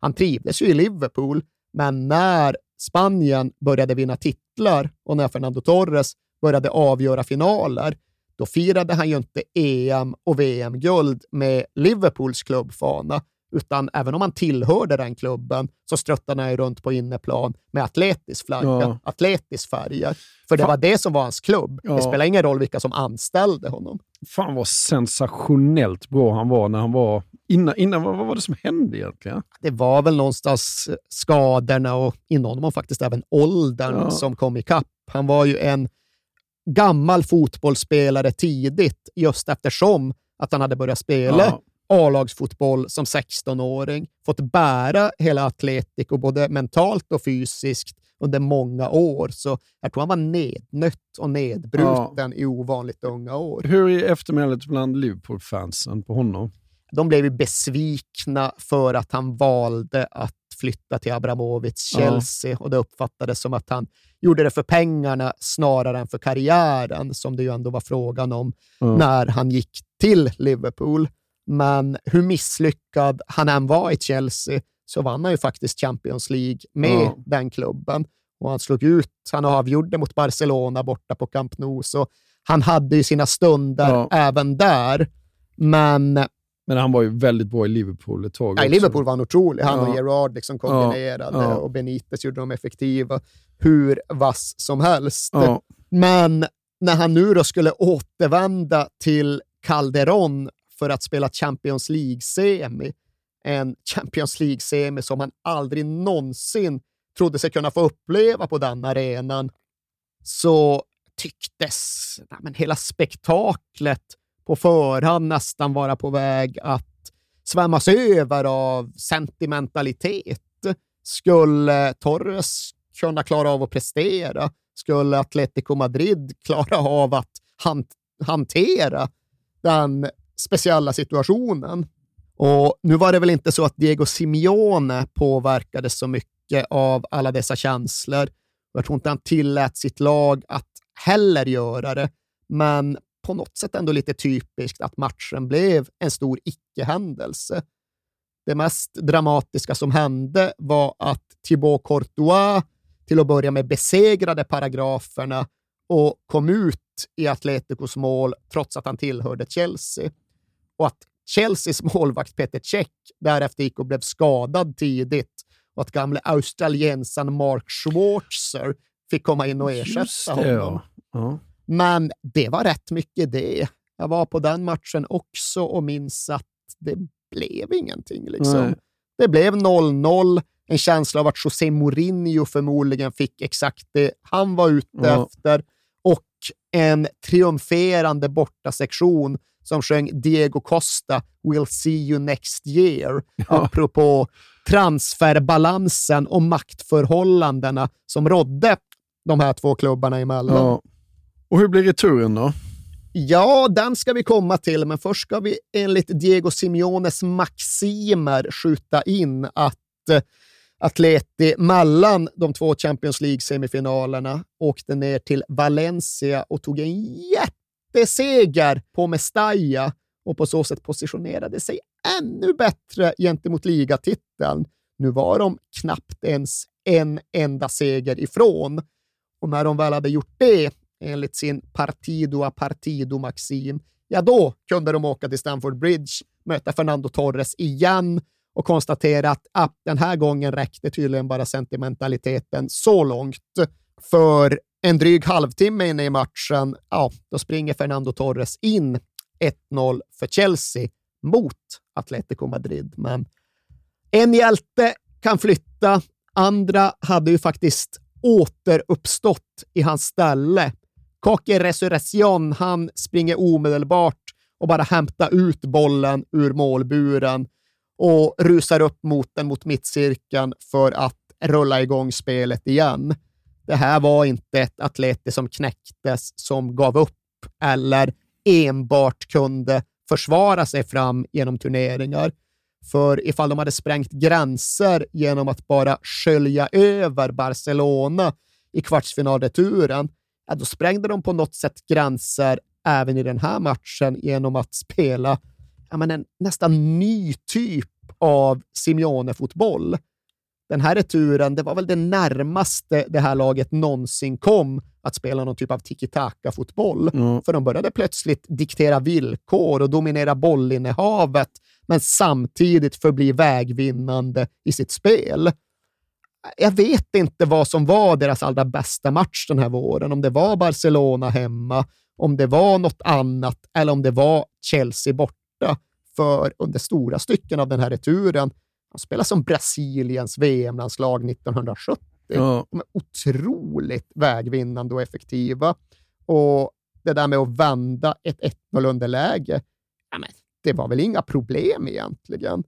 Han trivdes ju i Liverpool, men när Spanien började vinna titlar och när Fernando Torres började avgöra finaler, då firade han ju inte EM och VM-guld med Liverpools klubbfana, utan även om han tillhörde den klubben så ströttade han ju runt på inneplan med Atletis flagga, Ja. Atletis färger. För det Fan. var det som var hans klubb. Ja. Det spelar ingen roll vilka som anställde honom. Fan vad sensationellt bra han var när han var... Innan, innan vad, var det som hände egentligen? Det var väl någonstans skadorna och i någon mån faktiskt även åldern Ja. som kom ikapp. Han var ju en gammal fotbollsspelare tidigt, just eftersom att han hade börjat spela Ja. A-lagsfotboll som 16-åring, fått bära hela Atletico både mentalt och fysiskt under många år. Så jag tror han var nednött och nedbruten i ovanligt unga år. Hur är eftermälet bland Liverpool-fansen på honom? De blev ju besvikna för att han valde att flytta till Abramovics Ja. Chelsea och det uppfattades som att han gjorde det för pengarna snarare än för karriären, som det ju ändå var frågan om Ja. när han gick till Liverpool. Men hur misslyckad han än var i Chelsea så vann han ju faktiskt Champions League med Ja. den klubben. Och han slog ut, han avgjorde mot Barcelona borta på Camp Nou, så han hade ju sina stunder Ja. även där. Men Men han var ju väldigt bra i Liverpool ett tag Ja, i. Liverpool var han otrolig. Han och Ja. Gerard liksom kombinerade Ja, och Benitez gjorde dem effektiva hur vass som helst. Men när han nu då skulle återvända till Calderon för att spela Champions League-semi, en Champions League-semi som han aldrig någonsin trodde sig kunna få uppleva på den arenan, så tycktes men hela spektaklet på förhand nästan vara på väg att svämmas över av sentimentalitet. Skulle Torres kunna klara av att prestera? Skulle Atletico Madrid klara av att han hantera den speciella situationen? Och nu var det väl inte så att Diego Simeone påverkades så mycket av alla dessa känslor. Jag tror inte han tillät sitt lag att heller göra det, men på något sätt ändå lite typiskt att matchen blev en stor icke-händelse. Det mest dramatiska som hände var att Thibaut Courtois till att börja med besegrade paragraferna och kom ut i Atleticos mål trots att han tillhörde Chelsea. Och att Chelseas målvakt Peter Cech därefter gick och blev skadad tidigt och att gamle australiensaren Mark Schwarzer fick komma in och ersätta det, honom. ja. ja. Men det var rätt mycket det. Jag var på den matchen också och minns att det blev ingenting. Liksom. Nej. Det blev 0-0. En känsla av att José Mourinho förmodligen fick exakt det han var ute Ja. efter och en triumferande bortasektion som sjöng Diego Costa, “We'll see you next year”, apropå transferbalansen och maktförhållandena som rådde de här två klubbarna emellan. ja. Och hur blir returen då? Ja, den ska vi komma till, men först ska vi enligt Diego Simeones maximer skjuta in att eh, Atleti mellan de två Champions League-semifinalerna åkte ner till Valencia och tog en jätteseger på Mestalla och på så sätt positionerade sig ännu bättre gentemot ligatiteln. Nu var de knappt ens en enda seger ifrån. Och när de väl hade gjort det, enligt sin partido a partido-maxim, ja då kunde de åka till Stamford Bridge, möta Fernando Torres igen och konstatera att ah, den här gången räckte tydligen bara sentimentaliteten så långt. För en dryg halvtimme inne i matchen, ja, då springer Fernando Torres in 1-0 för Chelsea mot Atletico Madrid. Men en hjälte kan flytta, andra hade ju faktiskt återuppstått i hans ställe. Koke Resurrection, han springer omedelbart och bara hämtar ut bollen ur målburen och rusar upp mot den mot mittcirkeln för att rulla igång spelet igen. Det här var inte ett Atleti som knäcktes, som gav upp eller enbart kunde försvara sig fram genom turneringar. För ifall de hade sprängt gränser genom att bara skölja över Barcelona i kvartsfinalreturen, ja, då sprängde de på något sätt gränser även i den här matchen genom att spela ja, men en nästan ny typ av Simeone-fotboll. Den här returen, det var väl det närmaste det här laget någonsin kom att spela någon typ av tiki-taka-fotboll. Ja. För de började plötsligt diktera villkor och dominera bollinnehavet, men samtidigt förbli vägvinnande i sitt spel. Jag vet inte vad som var deras allra bästa match den här våren. Om det var Barcelona hemma, om det var något annat eller om det var Chelsea borta. För under stora stycken av den här returen, de spelar som Brasiliens VM-landslag 1970. Ja. De är otroligt vägvinnande och effektiva. Och det där med att vända ett 1-0 underläge, ja, men det var väl inga problem egentligen.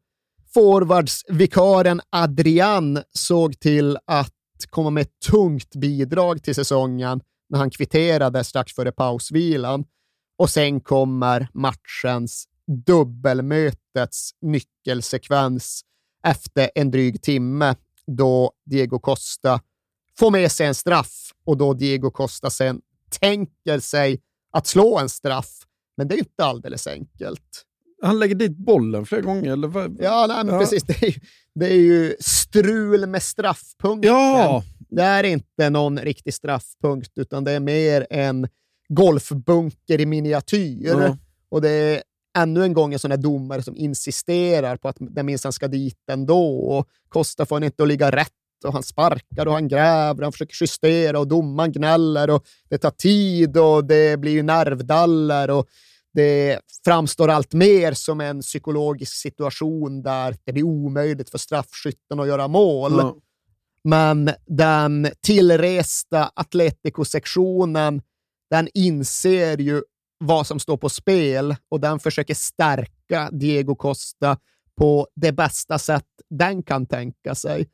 Forwardsvikaren Adrian såg till att komma med ett tungt bidrag till säsongen när han kvitterade strax före pausvilan. Och sen kommer matchens dubbelmötets nyckelsekvens efter en dryg timme då Diego Costa får med sig en straff och då Diego Costa sen tänker sig att slå en straff. Men det är inte alldeles enkelt. Han lägger dit bollen flera gånger, eller vad? Ja, nej, men Ja. precis. Det är, ju, det är ju strul med straffpunkten. Ja! Det är inte någon riktig straffpunkt, utan det är mer en golfbunker i miniatyr. Ja. Och det ännu en gång en sån här domare som insisterar på att den minsann ska dit ändå. Och Costa får inte att ligga rätt och han sparkar och han gräver, han försöker justera och domaren gnäller och det tar tid och det blir ju nervdaller och det framstår allt mer som en psykologisk situation där det blir omöjligt för straffskytten att göra mål. Ja. Men den tillresta Atletico-sektionen, den inser ju vad som står på spel och den försöker stärka Diego Costa på det bästa sätt den kan tänka sig.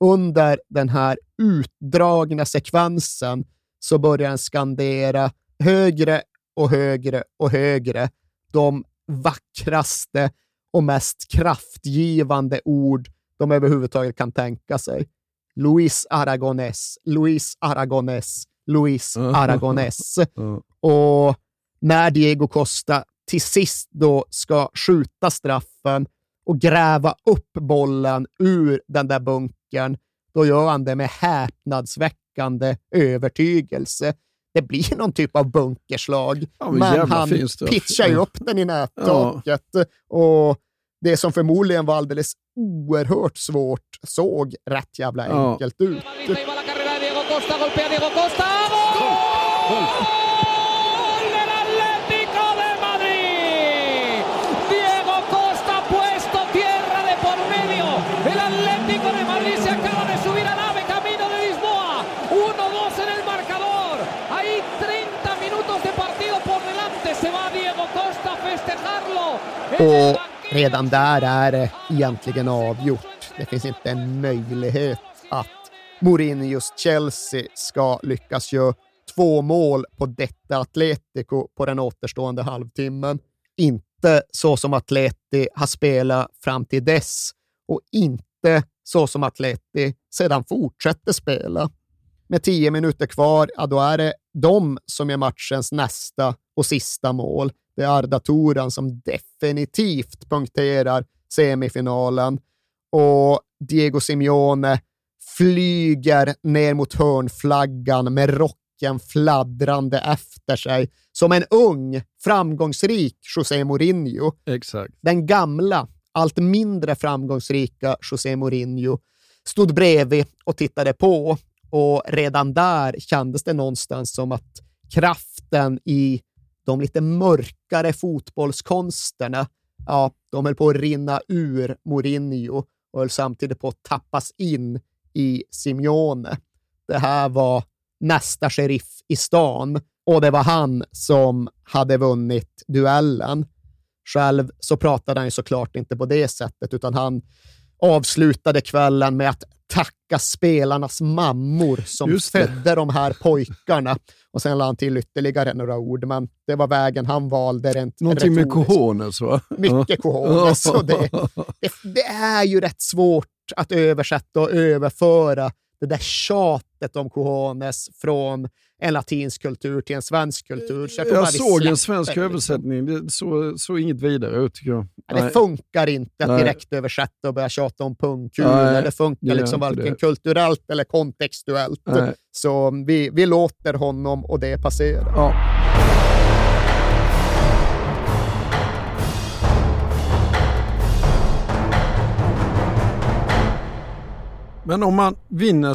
Under den här utdragna sekvensen så börjar den skandera högre och högre och högre de vackraste och mest kraftgivande ord de överhuvudtaget kan tänka sig. Luis Aragonés, Luis Aragonés, Luis Aragonés. Och när Diego Costa till sist då ska skjuta straffen och gräva upp bollen ur den där bunkern, då gör han det med häpnadsväckande övertygelse. Det blir någon typ av bunkerslag, ja, men, men han pitchar ju upp den i nättaket. Ja. Och det som förmodligen var alldeles oerhört svårt såg rätt jävla enkelt ja. ut. Och redan där är det egentligen avgjort. Det finns inte en möjlighet att Mourinhos Chelsea ska lyckas göra två mål på detta Atletico på den återstående halvtimmen. Inte så som Atleti har spelat fram till dess och inte så som Atleti sedan fortsätter spela. Med tio minuter kvar, ja, då är det de som är matchens nästa och sista mål. Det är Arda Turan som definitivt punkterar semifinalen och Diego Simeone flyger ner mot hörnflaggan med rocken fladdrande efter sig som en ung, framgångsrik José Mourinho. Exakt. Den gamla, allt mindre framgångsrika José Mourinho stod bredvid och tittade på och redan där kändes det någonstans som att kraften i de lite mörkare fotbollskonsterna, ja, de höll på att rinna ur Mourinho och höll samtidigt på att tappas in i Simeone. Det här var nästa sheriff i stan och det var han som hade vunnit duellen. Själv så pratade han ju såklart inte på det sättet, utan han avslutade kvällen med att tacka spelarnas mammor som födde de här pojkarna. Och sen lade han till ytterligare några ord, men det var vägen han valde rent Någonting retoriskt. med cojones va? Mycket cojones. det, det, det är ju rätt svårt att översätta och överföra det där tjatet om cojones från en latinsk kultur till en svensk kultur. Så jag, jag såg en svensk liksom. översättning. Det såg så inget vidare ut tycker jag. Ja, det funkar inte att direkt översätta och börja tjata om pungkulor. Det funkar liksom varken det. kulturellt eller kontextuellt. Nej. Så vi, vi låter honom och det passera. Ja. Men om man vinner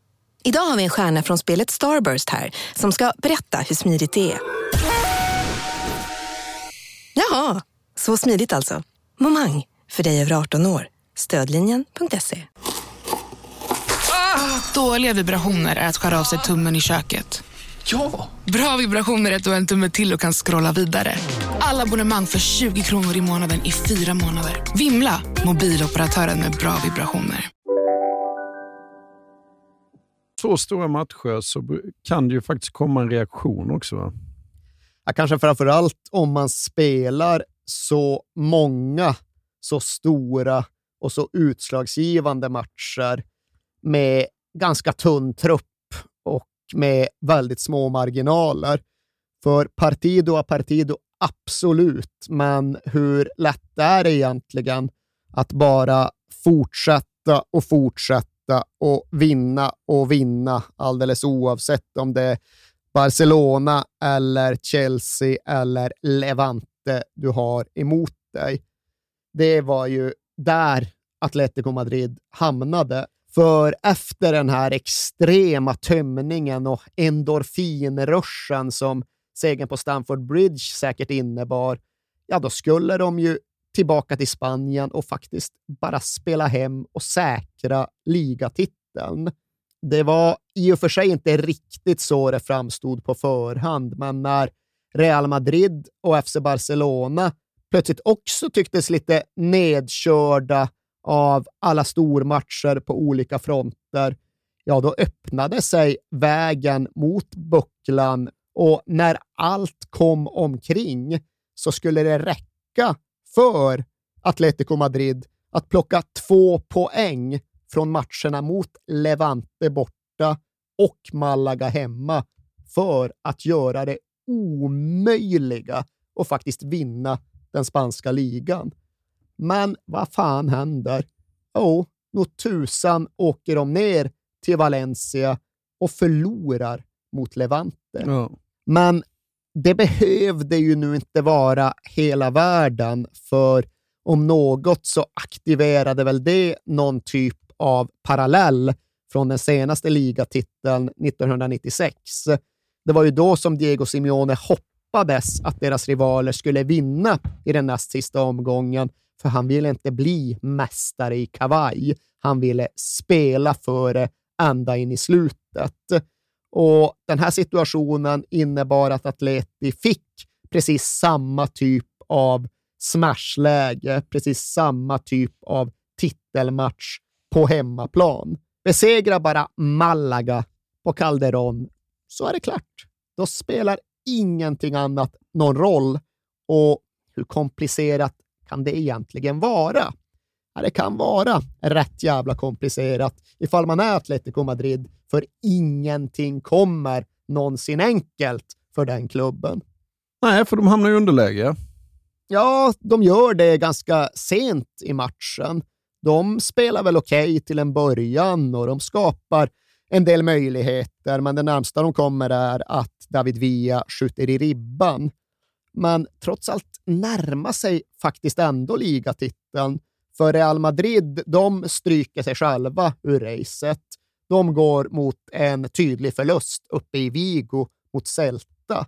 Idag har vi en stjärna från spelet Starburst här som ska berätta hur smidigt det är. Jaha, så smidigt alltså. Momang, för dig över 18 år. Stödlinjen.se. Ah, dåliga vibrationer är att skära av sig tummen i köket. Ja! Bra vibrationer är att du har en tumme till och kan scrolla vidare. Alla abonnemang för 20 kronor i månaden i fyra månader. Vimla! Mobiloperatören med bra vibrationer så stora matcher så kan det ju faktiskt komma en reaktion också. Va? Ja, kanske framför allt om man spelar så många, så stora och så utslagsgivande matcher med ganska tunn trupp och med väldigt små marginaler. För Partido a Partido, absolut, men hur lätt är det egentligen att bara fortsätta och fortsätta och vinna och vinna alldeles oavsett om det är Barcelona eller Chelsea eller Levante du har emot dig. Det var ju där Atletico Madrid hamnade. För efter den här extrema tömningen och endorfinruschen som segern på Stamford Bridge säkert innebar, ja då skulle de ju tillbaka till Spanien och faktiskt bara spela hem och säkra ligatiteln. Det var i och för sig inte riktigt så det framstod på förhand, men när Real Madrid och FC Barcelona plötsligt också tycktes lite nedkörda av alla stormatcher på olika fronter, ja, då öppnade sig vägen mot bucklan och när allt kom omkring så skulle det räcka för Atletico Madrid att plocka två poäng från matcherna mot Levante borta och Malaga hemma för att göra det omöjliga och faktiskt vinna den spanska ligan. Men vad fan händer? Jo, nog tusan åker de ner till Valencia och förlorar mot Levante. Ja. Men det behövde ju nu inte vara hela världen, för om något så aktiverade väl det någon typ av parallell från den senaste ligatiteln 1996. Det var ju då som Diego Simeone hoppades att deras rivaler skulle vinna i den näst sista omgången, för han ville inte bli mästare i kavaj. Han ville spela för det ända in i slutet. Och Den här situationen innebar att Atleti fick precis samma typ av smashläge, precis samma typ av titelmatch på hemmaplan. Besegra bara Malaga på Calderon så är det klart. Då spelar ingenting annat någon roll. Och hur komplicerat kan det egentligen vara? Ja, det kan vara rätt jävla komplicerat ifall man är Atletico Madrid, för ingenting kommer någonsin enkelt för den klubben. Nej, för de hamnar i underläge. Ja, de gör det ganska sent i matchen. De spelar väl okej okay till en början och de skapar en del möjligheter, men det närmsta de kommer är att David Villa skjuter i ribban. Men trots allt närmar sig faktiskt ändå ligatiteln för Real Madrid, de stryker sig själva ur racet. De går mot en tydlig förlust uppe i Vigo mot Celta.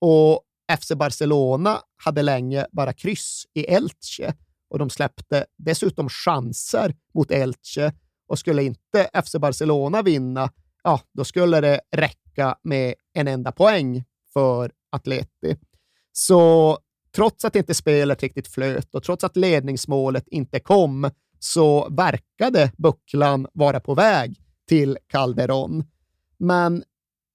Och FC Barcelona hade länge bara kryss i Elche och de släppte dessutom chanser mot Elche och skulle inte FC Barcelona vinna, ja, då skulle det räcka med en enda poäng för Atleti. Så trots att inte spelet riktigt flöt och trots att ledningsmålet inte kom, så verkade bucklan vara på väg till Calderon. Men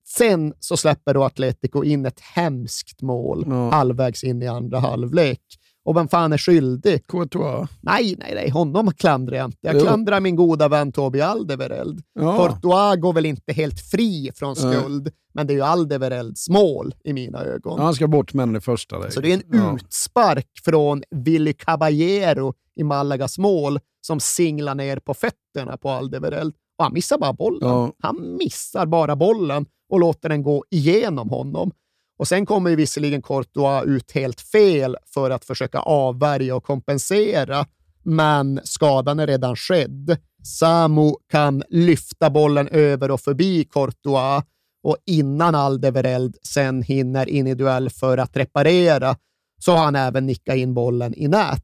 sen så släpper då Atletico in ett hemskt mål ja. halvvägs in i andra halvlek. Och vem fan är skyldig? Courtois. Nej, nej, nej. Honom klandrar jag inte. Jag jo. klandrar min goda vän Tobi Aldevereld. Ja. Courtois går väl inte helt fri från skuld, ja. men det är ju Aldeverelds mål i mina ögon. Ja, han ska bort med den i första läget. Så det är en ja. utspark från Willy Caballero i Malagas mål som singlar ner på fötterna på Aldevereld. Och han missar bara bollen. Han missar bara bollen och låter den gå igenom honom. Och Sen kommer ju visserligen Courtois ut helt fel för att försöka avvärja och kompensera, men skadan är redan skedd. Samu kan lyfta bollen över och förbi Courtois och innan Aldevereld sen hinner in i duell för att reparera så har han även nickat in bollen i nät.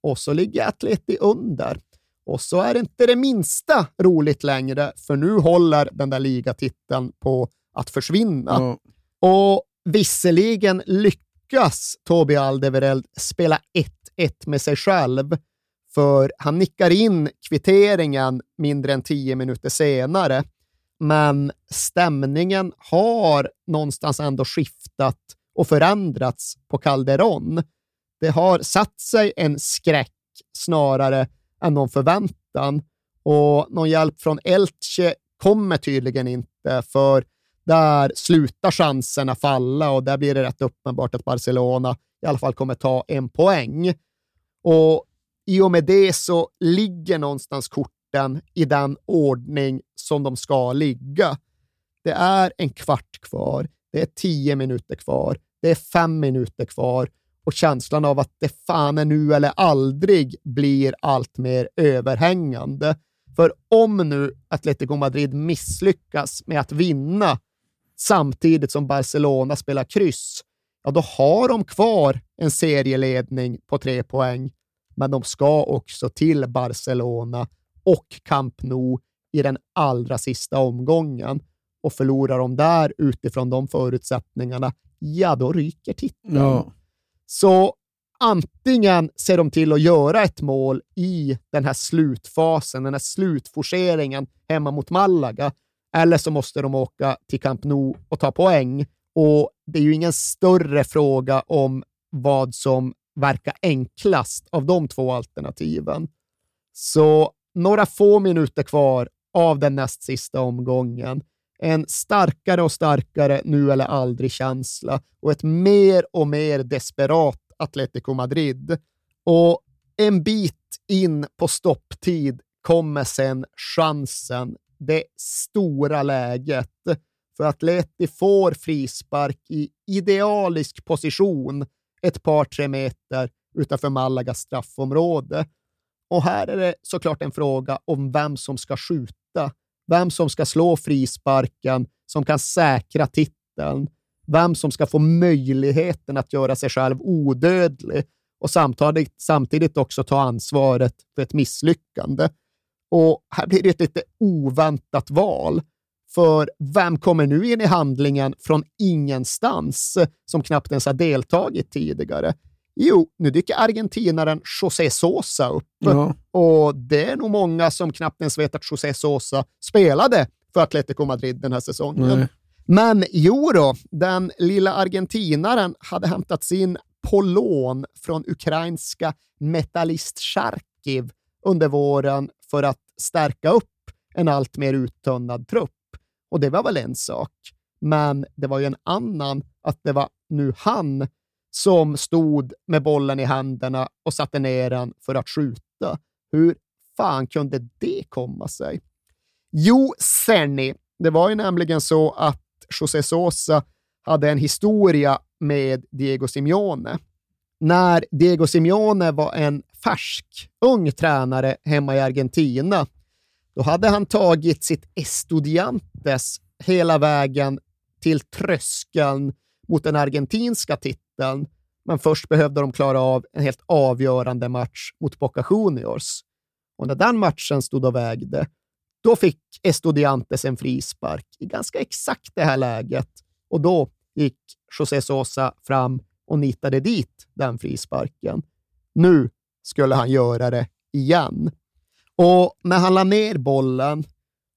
Och så ligger Atleti under. Och så är det inte det minsta roligt längre, för nu håller den där ligatiteln på att försvinna. Mm. Och Visserligen lyckas Tobi Aldevereld spela 1-1 med sig själv, för han nickar in kvitteringen mindre än tio minuter senare. Men stämningen har någonstans ändå skiftat och förändrats på Calderon. det har satt sig en skräck snarare än någon förväntan. Och någon hjälp från Elche kommer tydligen inte, för där slutar chanserna falla och där blir det rätt uppenbart att Barcelona i alla fall kommer ta en poäng. Och i och med det så ligger någonstans korten i den ordning som de ska ligga. Det är en kvart kvar, det är tio minuter kvar, det är fem minuter kvar och känslan av att det fan är nu eller aldrig blir allt mer överhängande. För om nu Atletico Madrid misslyckas med att vinna samtidigt som Barcelona spelar kryss, ja då har de kvar en serieledning på tre poäng. Men de ska också till Barcelona och Camp Nou i den allra sista omgången. Och förlorar de där utifrån de förutsättningarna, ja då ryker titeln. Ja. Så antingen ser de till att göra ett mål i den här slutfasen, den här slutforceringen hemma mot Malaga, eller så måste de åka till Camp Nou och ta poäng. Och det är ju ingen större fråga om vad som verkar enklast av de två alternativen. Så några få minuter kvar av den näst sista omgången. En starkare och starkare nu eller aldrig-känsla och ett mer och mer desperat Atletico Madrid. Och en bit in på stopptid kommer sen chansen, det stora läget. För Atleti får frispark i idealisk position ett par, tre meter utanför Malagas straffområde. Och här är det såklart en fråga om vem som ska skjuta, vem som ska slå frisparken som kan säkra titeln, vem som ska få möjligheten att göra sig själv odödlig och samtidigt, samtidigt också ta ansvaret för ett misslyckande. Och här blir det ett lite oväntat val. För vem kommer nu in i handlingen från ingenstans som knappt ens har deltagit tidigare? Jo, nu dyker argentinaren José Sosa upp. Ja. Och det är nog många som knappt ens vet att José Sosa spelade för Atletico Madrid den här säsongen. Nej. Men jo då, den lilla argentinaren hade hämtats in på lån från ukrainska Metallist Charkiv under våren för att stärka upp en allt mer uttunnad trupp. Och det var väl en sak. Men det var ju en annan att det var nu han som stod med bollen i händerna och satte ner den för att skjuta. Hur fan kunde det komma sig? Jo, Serni, det var ju nämligen så att José Sosa hade en historia med Diego Simeone. När Diego Simeone var en färsk, ung tränare hemma i Argentina, då hade han tagit sitt Estudiantes hela vägen till tröskeln mot den argentinska titeln, men först behövde de klara av en helt avgörande match mot Boca Juniors. Och när den matchen stod och vägde, då fick Estudiantes en frispark i ganska exakt det här läget och då gick José Sosa fram och nitade dit den frisparken. Nu skulle han göra det igen. Och när han la ner bollen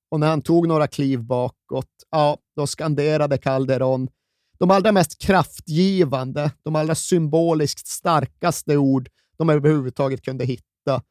och när han tog några kliv bakåt, ja, då skanderade Calderon de allra mest kraftgivande, de allra symboliskt starkaste ord de överhuvudtaget kunde hitta.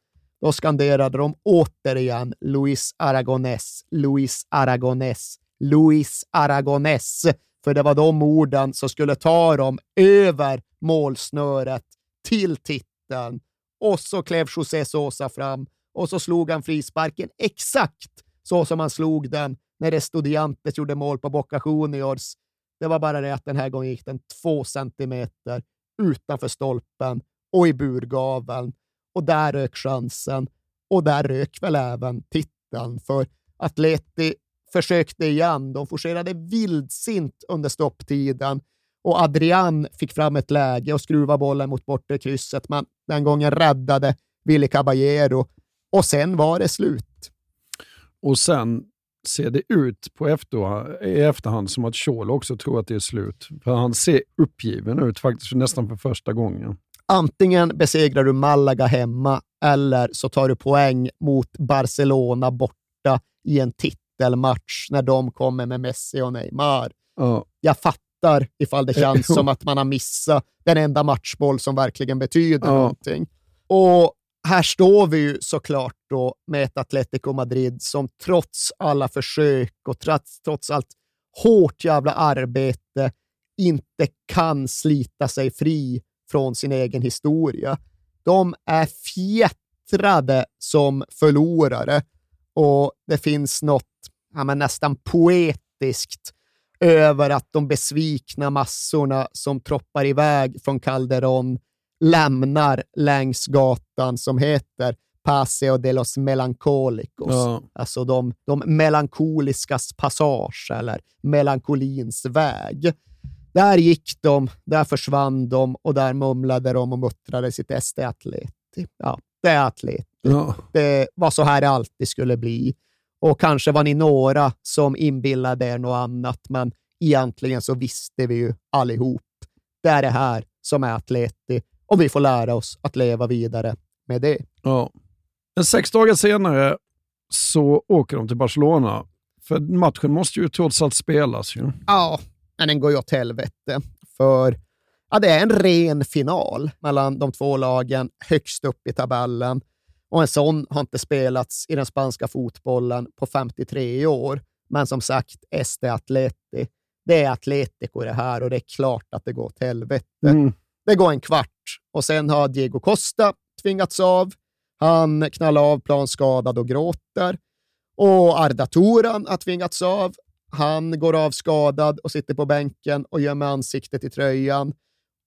Då skanderade de återigen Luis Aragonés, Luis Aragonés, Luis Aragonés, för det var de orden som skulle ta dem över målsnöret till titeln. Och så klev José Sosa fram och så slog han frisparken exakt så som han slog den när Estudiantes gjorde mål på Boca Juniors. Det var bara det att den här gången gick den två centimeter utanför stolpen och i burgaveln. Och där rök chansen. Och där rök väl även titeln, för Atleti försökte igen. De forcerade vildsint under stopptiden och Adrian fick fram ett läge och skruva bollen mot bortre krysset, men den gången räddade Willy Caballero och sen var det slut. Och sen ser det ut på efter, i efterhand som att Scholl också tror att det är slut. För han ser uppgiven ut faktiskt nästan för första gången. Antingen besegrar du Malaga hemma eller så tar du poäng mot Barcelona borta i en titelmatch när de kommer med Messi och Neymar. Ja. Jag fattar ifall det känns som att man har missat den enda matchboll som verkligen betyder Ja. någonting. Och här står vi ju såklart då med ett Atletico Madrid som trots alla försök och trots, trots allt hårt jävla arbete inte kan slita sig fri från sin egen historia. De är fjättrade som förlorare och det finns något ja, men nästan poetiskt över att de besvikna massorna som troppar iväg från Calderón lämnar längs gatan som heter Paseo de los Melancolicos. Ja. Alltså de, de melankoliskas passage eller melankolins väg. Där gick de, där försvann de och där mumlade de och muttrade sitt SD Atleti. Ja, det är Atleti. Ja. Det var så här det alltid skulle bli. Och kanske var ni några som inbillade er något annat, men egentligen så visste vi ju allihop. Det är det här som är Atleti och vi får lära oss att leva vidare med det. Ja. Men sex dagar senare så åker de till Barcelona. För matchen måste ju trots allt spelas. Ju. Ja, men den går ju åt helvete. För ja, det är en ren final mellan de två lagen högst upp i tabellen. Och en sån har inte spelats i den spanska fotbollen på 53 år. Men som sagt, SD Atleti. Det är Atletico det här och det är klart att det går åt helvete. Mm. Det går en kvart och sen har Diego Costa tvingats av. Han knallar av plan skadad och gråter. Och Arda Turan har tvingats av. Han går av skadad och sitter på bänken och gömmer ansiktet i tröjan.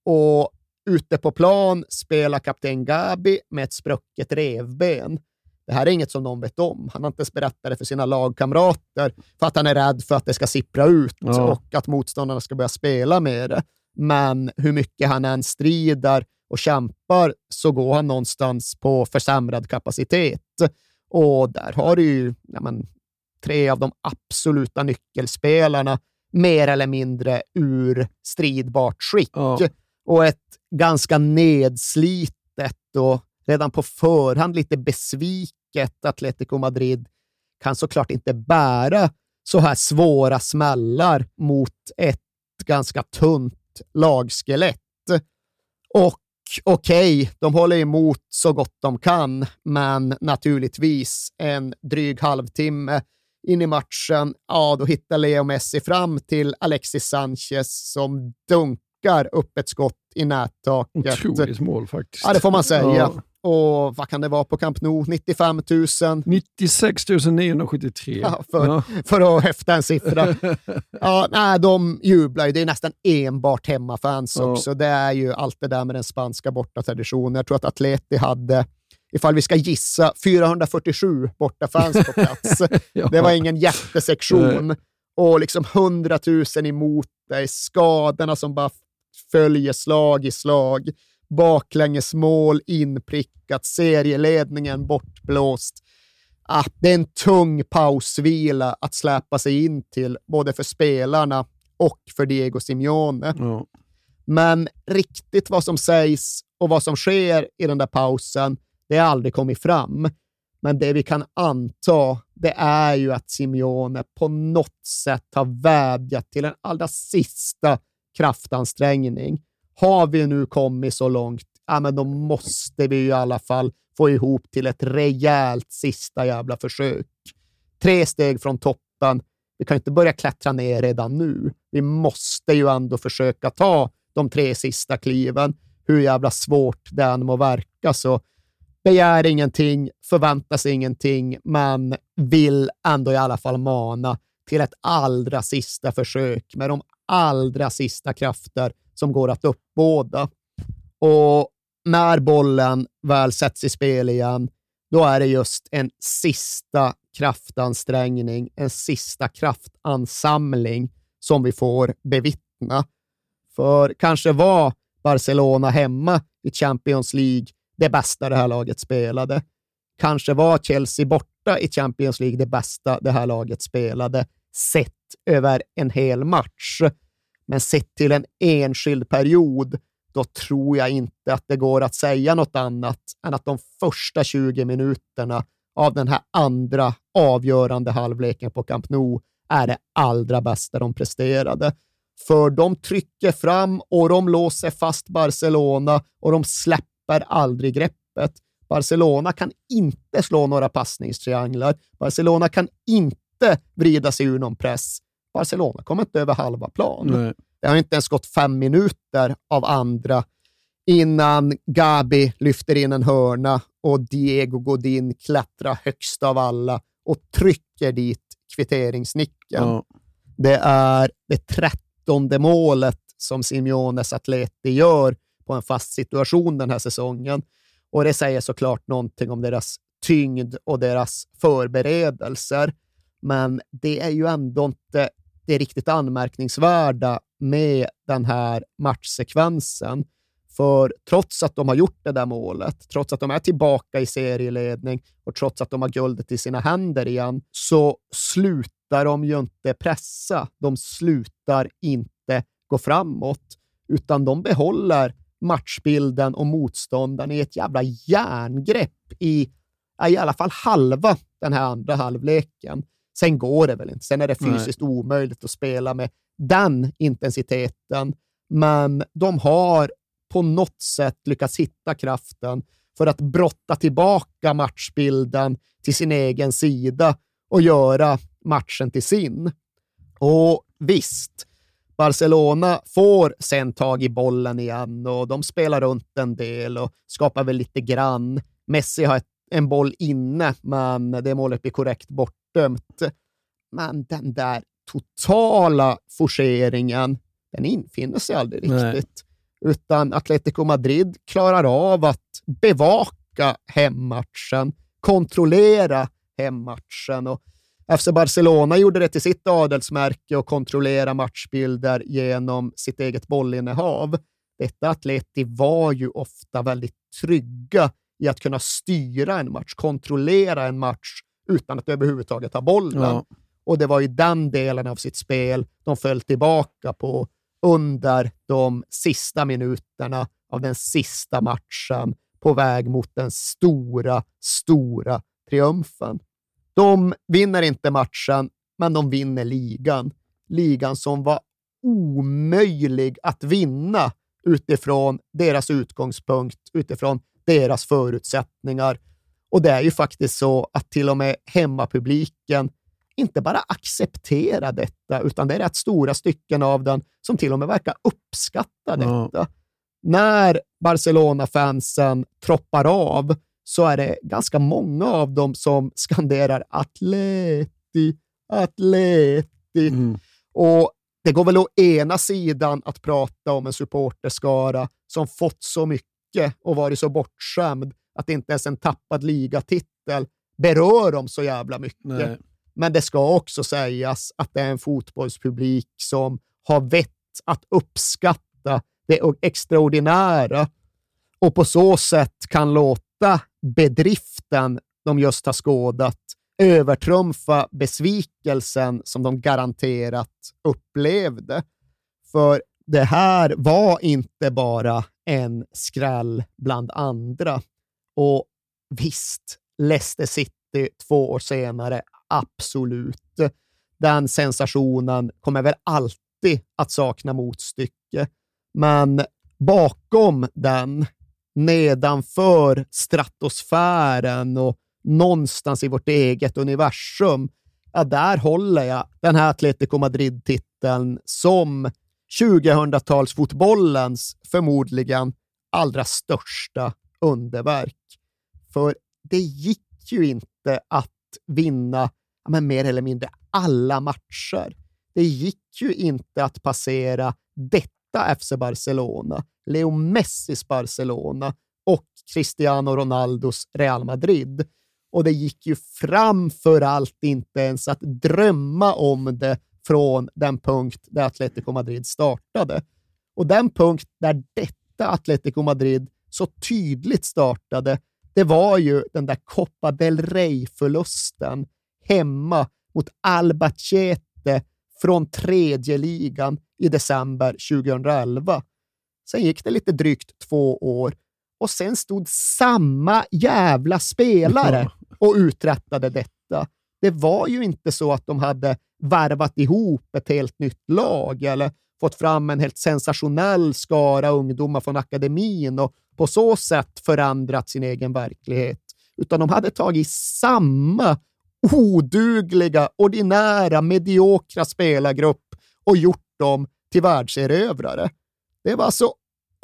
Och ute på plan spelar kapten Gabi med ett sprucket revben. Det här är inget som någon vet om. Han har inte ens berättat det för sina lagkamrater för att han är rädd för att det ska sippra ut Ja. och att motståndarna ska börja spela med det. Men hur mycket han än strider och kämpar så går han någonstans på försämrad kapacitet. Och där har du ju ja, men, tre av de absoluta nyckelspelarna mer eller mindre ur stridbart skick. Ja. Och ett ganska nedslitet och redan på förhand lite besviket Atletico Madrid kan såklart inte bära så här svåra smällar mot ett ganska tunt lagskelett. Och okej, de håller emot så gott de kan, men naturligtvis en dryg halvtimme in i matchen, ja, då hittar Leo Messi fram till Alexis Sanchez som dunkar upp ett skott i nättaket. Otroligt mål faktiskt. Ja, det får man säga. Ja. Och vad kan det vara på Camp Nou? 95 000? 96 973. Ja, för, Ja. för att häfta en siffra. ja, nej, de jublar ju. Det är nästan enbart hemmafans Ja. också. Det är ju allt det där med den spanska bortatraditionen. Jag tror att Atleti hade, ifall vi ska gissa, 447 bortafans på plats. Ja. Det var ingen jättesektion. Och liksom 100 000 emot dig. Skadorna som bara följer slag i slag. Baklängesmål inprickat, serieledningen bortblåst. Ah, det är en tung pausvila att släpa sig in till, både för spelarna och för Diego Simeone. Ja. Men riktigt vad som sägs och vad som sker i den där pausen, det har aldrig kommit fram. Men det vi kan anta, det är ju att Simeone på något sätt har vädjat till en allra sista kraftansträngning. Har vi nu kommit så långt, ja, men då måste vi ju i alla fall få ihop till ett rejält sista jävla försök. Tre steg från toppen. Vi kan inte börja klättra ner redan nu. Vi måste ju ändå försöka ta de tre sista kliven, hur jävla svårt det än må verka. Så begär ingenting, förväntas ingenting, men vill ändå i alla fall mana till ett allra sista försök med de allra sista krafter som går att uppbåda. Och när bollen väl sätts i spel igen, då är det just en sista kraftansträngning, en sista kraftansamling som vi får bevittna. För kanske var Barcelona hemma i Champions League det bästa det här laget spelade. Kanske var Chelsea borta i Champions League det bästa det här laget spelade, sett över en hel match. Men sett till en enskild period, då tror jag inte att det går att säga något annat än att de första 20 minuterna av den här andra avgörande halvleken på Camp Nou är det allra bästa de presterade. För de trycker fram och de låser fast Barcelona och de släpper aldrig greppet. Barcelona kan inte slå några passningstrianglar. Barcelona kan inte vrida sig ur någon press. Barcelona kommer inte över halva plan. Nej. Det har inte ens gått fem minuter av andra innan Gabi lyfter in en hörna och Diego Godin klättrar högst av alla och trycker dit kvitteringsnicken. Ja. Det är det trettonde målet som Simeones Atleti gör på en fast situation den här säsongen. Och det säger såklart någonting om deras tyngd och deras förberedelser. Men det är ju ändå inte det riktigt anmärkningsvärda med den här matchsekvensen. För trots att de har gjort det där målet, trots att de är tillbaka i serieledning och trots att de har guldet i sina händer igen, så slutar de ju inte pressa. De slutar inte gå framåt, utan de behåller matchbilden och motståndaren i ett jävla järngrepp i, i alla fall halva den här andra halvleken. Sen går det väl inte. Sen är det fysiskt Nej. omöjligt att spela med den intensiteten. Men de har på något sätt lyckats hitta kraften för att brotta tillbaka matchbilden till sin egen sida och göra matchen till sin. Och visst, Barcelona får sen tag i bollen igen och de spelar runt en del och skapar väl lite grann. Messi har ett, en boll inne, men det målet blir korrekt bortdömt. Men den där totala forceringen, den infinner sig aldrig Nej. riktigt. Utan Atletico Madrid klarar av att bevaka hemmatchen, kontrollera hemmatchen. Och FC Barcelona gjorde det till sitt adelsmärke och kontrollera matchbilder genom sitt eget bollinnehav. Detta Atleti var ju ofta väldigt trygga i att kunna styra en match, kontrollera en match utan att överhuvudtaget ha bollen. Ja. Och det var ju den delen av sitt spel de föll tillbaka på under de sista minuterna av den sista matchen på väg mot den stora, stora triumfen. De vinner inte matchen, men de vinner ligan. Ligan som var omöjlig att vinna utifrån deras utgångspunkt, utifrån deras förutsättningar. Och det är ju faktiskt så att till och med hemmapubliken inte bara accepterar detta, utan det är rätt stora stycken av den som till och med verkar uppskatta detta. Ja. När Barcelona-fansen troppar av så är det ganska många av dem som skanderar Atleti, Atleti. Mm. Och det går väl å ena sidan att prata om en supporterskara som fått så mycket och varit så bortskämd att inte ens en tappad ligatitel berör dem så jävla mycket. Nej. Men det ska också sägas att det är en fotbollspublik som har vett att uppskatta det extraordinära och på så sätt kan låta bedriften de just har skådat övertrumfa besvikelsen som de garanterat upplevde. För det här var inte bara en skräll bland andra. Och visst, Leicester City två år senare, absolut. Den sensationen kommer väl alltid att sakna motstycke. Men bakom den, nedanför stratosfären och någonstans i vårt eget universum, ja, där håller jag den här Atletico Madrid-titeln som 2000-talsfotbollens förmodligen allra största underverk. För det gick ju inte att vinna men mer eller mindre alla matcher. Det gick ju inte att passera detta FC Barcelona, Leo Messis Barcelona och Cristiano Ronaldos Real Madrid. Och det gick ju framför allt inte ens att drömma om det från den punkt där Atletico Madrid startade. Och den punkt där detta Atletico Madrid så tydligt startade, det var ju den där Copa del Rey-förlusten hemma mot Albacete från tredje ligan i december 2011. Sen gick det lite drygt två år och sen stod samma jävla spelare och uträttade detta. Det var ju inte så att de hade värvat ihop ett helt nytt lag eller fått fram en helt sensationell skara ungdomar från akademin och på så sätt förändrat sin egen verklighet, utan de hade tagit samma odugliga, ordinära, mediokra spelargrupp och gjort dem till världserövrare. Det var alltså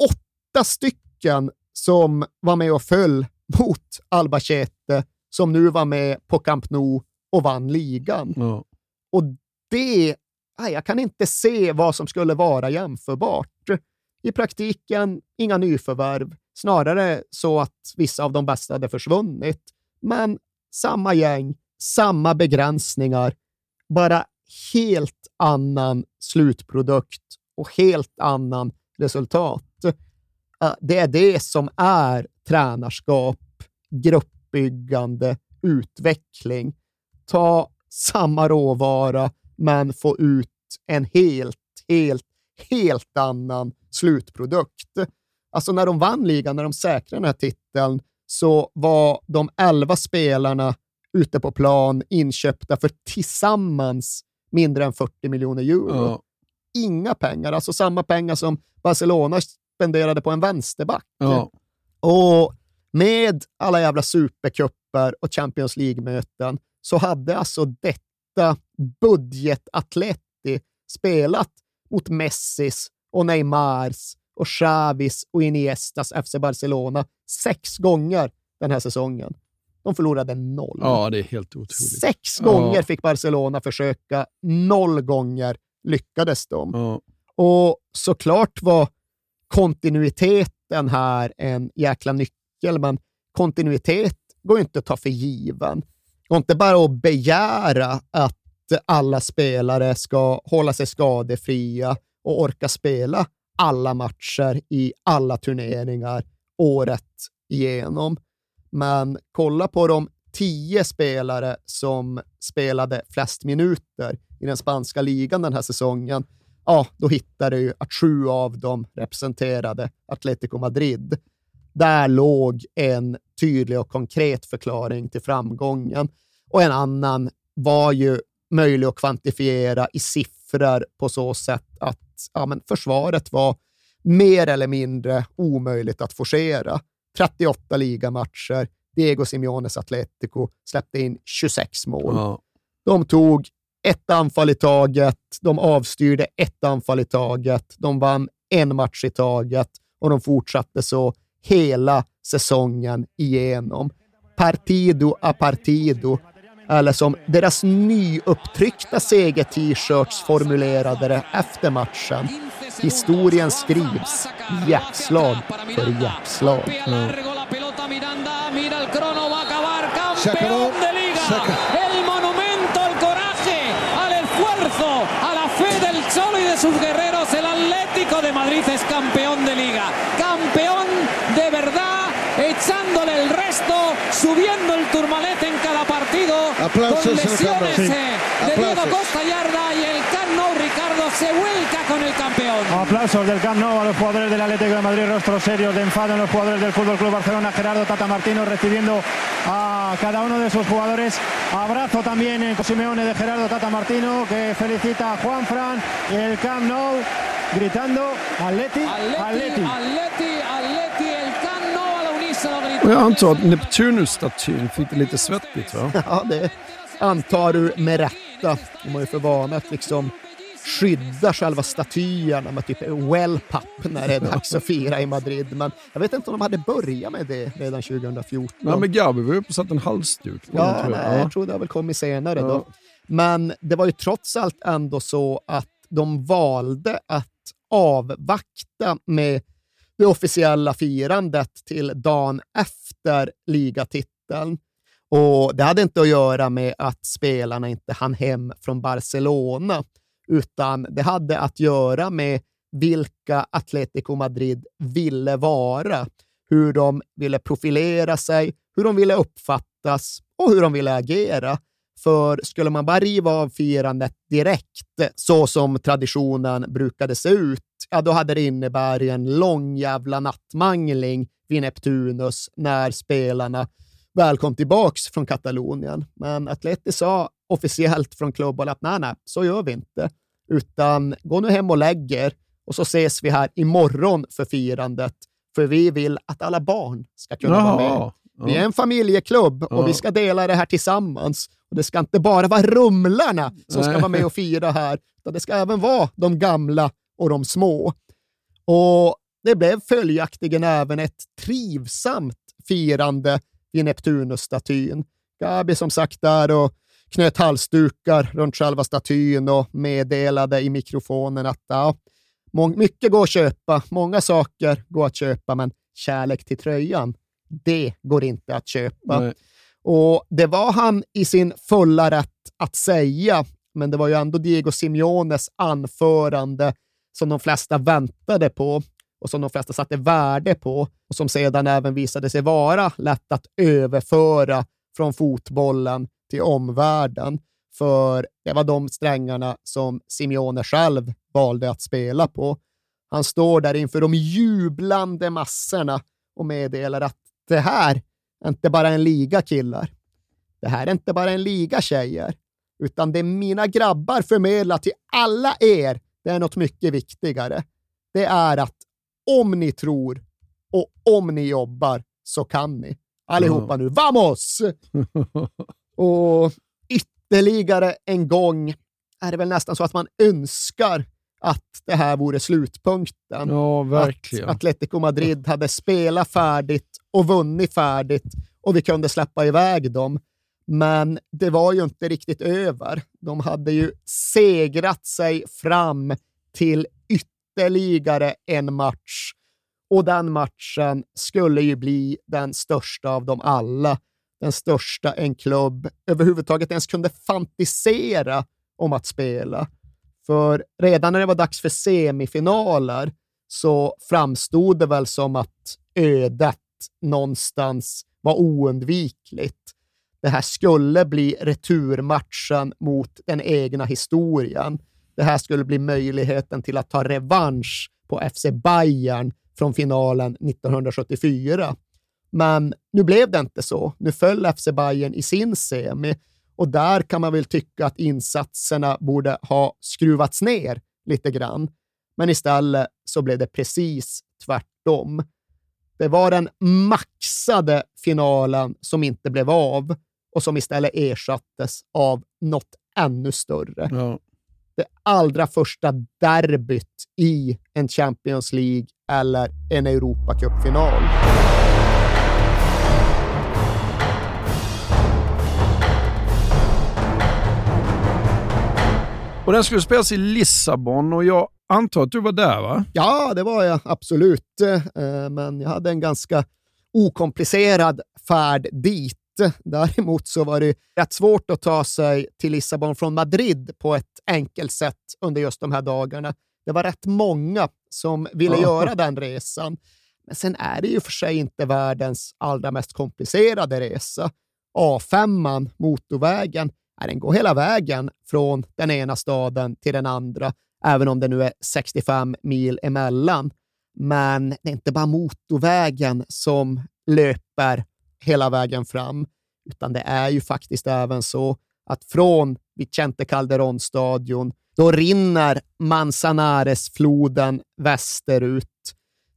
åtta stycken som var med och föll mot Albacete som nu var med på Camp Nou och vann ligan. Ja. Och det, nej, jag kan inte se vad som skulle vara jämförbart. I praktiken inga nyförvärv, snarare så att vissa av de bästa hade försvunnit. Men samma gäng, samma begränsningar, bara helt annan slutprodukt och helt annan resultat. Äh, det är det som är tränarskap, gruppbyggande, utveckling. Ta samma råvara, men få ut en helt, helt, helt annan slutprodukt. Alltså när de vann ligan, när de säkrade den här titeln, så var de elva spelarna ute på plan inköpta för tillsammans mindre än 40 miljoner euro. Ja. Inga pengar, alltså samma pengar som Barcelona spenderade på en vänsterback. Ja. Och med alla jävla supercuper och Champions League-möten så hade alltså detta budgetatleti spelat mot Messis och Neymars och Xavis och Iniestas FC Barcelona sex gånger den här säsongen. De förlorade noll. ja, det är helt otroligt. Sex Ja. gånger fick Barcelona försöka, noll gånger lyckades de. Ja. Och såklart var kontinuiteten här en jäkla nyckel, men kontinuitet går ju inte att ta för given. Går inte bara att begära att alla spelare ska hålla sig skadefria och orka spela alla matcher i alla turneringar året igenom. Men kolla på de tio spelare som spelade flest minuter i den spanska ligan den här säsongen. Ja, då hittar du att sju av dem representerade Atletico Madrid. Där låg en tydlig och konkret förklaring till framgången och en annan var ju möjlig att kvantifiera i siffror på så sätt ja, men försvaret var mer eller mindre omöjligt att forcera. 38 ligamatcher, Diego Simeones Atletico släppte in 26 mål. Ja. De tog ett anfall i taget, de avstyrde ett anfall i taget, de vann en match i taget och de fortsatte så hela säsongen igenom. Partido a partido, eller som deras nyupptryckta seger-t-shirts formulerade det efter matchen. Historien skrivs jackslag för jackslag. Mira el crono, va a acabar campeón de liga. El monumento al coraje, al esfuerzo, a la fe del Cholo y de sus guerreros. El Atlético de Madrid es campeón de liga. Campeón de verdad, echándole el resto, subiendo el Aplausos con en el campo. lesiones Sí. eh, de Diego Aplausos. Costa Yarda y el Camp Nou, Ricardo, se vuelca con el campeón. Aplausos del Camp Nou a los jugadores del Atlético de Madrid, rostros serios de enfado en los jugadores del Fútbol Club Barcelona. Gerardo Tata Martino recibiendo a cada uno de sus jugadores. Abrazo también en Simeone de Gerardo Tata Martino que felicita a Juan Fran y el Camp Nou gritando Atleti, Atleti, Atleti. Atleti, Atleti, Och jag antar att Neptunus-statyn fick det lite svettigt va? Ja, det antar du med rätta. De har ju för vana att liksom skydda själva statyerna med typ wellpapp när det är dags att fira i Madrid. Men jag vet inte om de hade börjat med det redan 2014. Nej, men Gabi var uppe och satte en halsduk på den, Ja, tror jag. nej, Ja. jag tror det har väl kommit senare Ja. då. Men det var ju trots allt ändå så att de valde att avvakta med det officiella firandet till dagen efter ligatiteln. Och Det hade inte att göra med att spelarna inte hann hem från Barcelona, utan det hade att göra med vilka Atletico Madrid ville vara, hur de ville profilera sig, hur de ville uppfattas och hur de ville agera. För skulle man bara riva av firandet direkt, så som traditionen brukade se ut, ja, då hade det inneburit en lång jävla nattmangling vid Neptunus när spelarna väl kom tillbaks från Katalonien. Men Atleti sa officiellt från klubben att nej, nej, så gör vi inte. utan gå nu hem och lägg er och så ses vi här imorgon för firandet. För vi vill att alla barn ska kunna Jaha, vara med. Vi är en familjeklubb och Ja. vi ska dela det här tillsammans. Och Det ska inte bara vara rumlarna som ska Nej. vara med och fira här, utan det ska även vara de gamla och de små. Och det blev följaktligen även ett trivsamt firande vid Neptunus-statyn. Gabi som sagt där och knöt halsdukar runt själva statyn och meddelade i mikrofonen att ja, mycket går att köpa, många saker går att köpa, men kärlek till tröjan, det går inte att köpa. Nej. Och det var han i sin fulla rätt att säga, men det var ju ändå Diego Simeones anförande som de flesta väntade på och som de flesta satte värde på och som sedan även visade sig vara lätt att överföra från fotbollen till omvärlden. För det var de strängarna som Simeone själv valde att spela på. Han står där inför de jublande massorna och meddelar att det här är inte bara en liga killar. Det här är inte bara en liga tjejer, utan det mina grabbar förmedlar till alla er, det är något mycket viktigare. Det är att om ni tror och om ni jobbar så kan ni. Allihopa nu, vamos! Och ytterligare en gång är det väl nästan så att man önskar att det här vore slutpunkten. Ja, verkligen. Att Atletico Madrid hade spelat färdigt och vunnit färdigt och vi kunde släppa iväg dem. Men det var ju inte riktigt över. De hade ju segrat sig fram till ytterligare en match och den matchen skulle ju bli den största av dem alla. Den största en klubb överhuvudtaget ens kunde fantisera om att spela. För redan när det var dags för semifinaler så framstod det väl som att ödet någonstans var oundvikligt. Det här skulle bli returmatchen mot den egna historien. Det här skulle bli möjligheten till att ta revansch på FC Bayern från finalen 1974. Men nu blev det inte så. Nu föll FC Bayern i sin semi och där kan man väl tycka att insatserna borde ha skruvats ner lite grann. Men istället så blev det precis tvärtom. Det var den maxade finalen som inte blev av och som istället ersattes av något ännu större. Ja. Det allra första derbyt i en Champions League eller en Europacup-final. Och den skulle spelas i Lissabon och jag antar att du var där va? Ja, det var jag absolut. Eh, Men jag hade en ganska okomplicerad färd dit. Däremot så var det rätt svårt att ta sig till Lissabon från Madrid på ett enkelt sätt under just de här dagarna. Det var rätt många som ville Ja. göra den resan. Men sen är det ju för sig inte världens allra mest komplicerade resa. A5, motorvägen, den går hela vägen från den ena staden till den andra, även om det nu är 65 mil emellan. Men det är inte bara motorvägen som löper hela vägen fram, utan det är ju faktiskt även så att från Vicente Calderón-stadion, då rinner Manzanares-floden västerut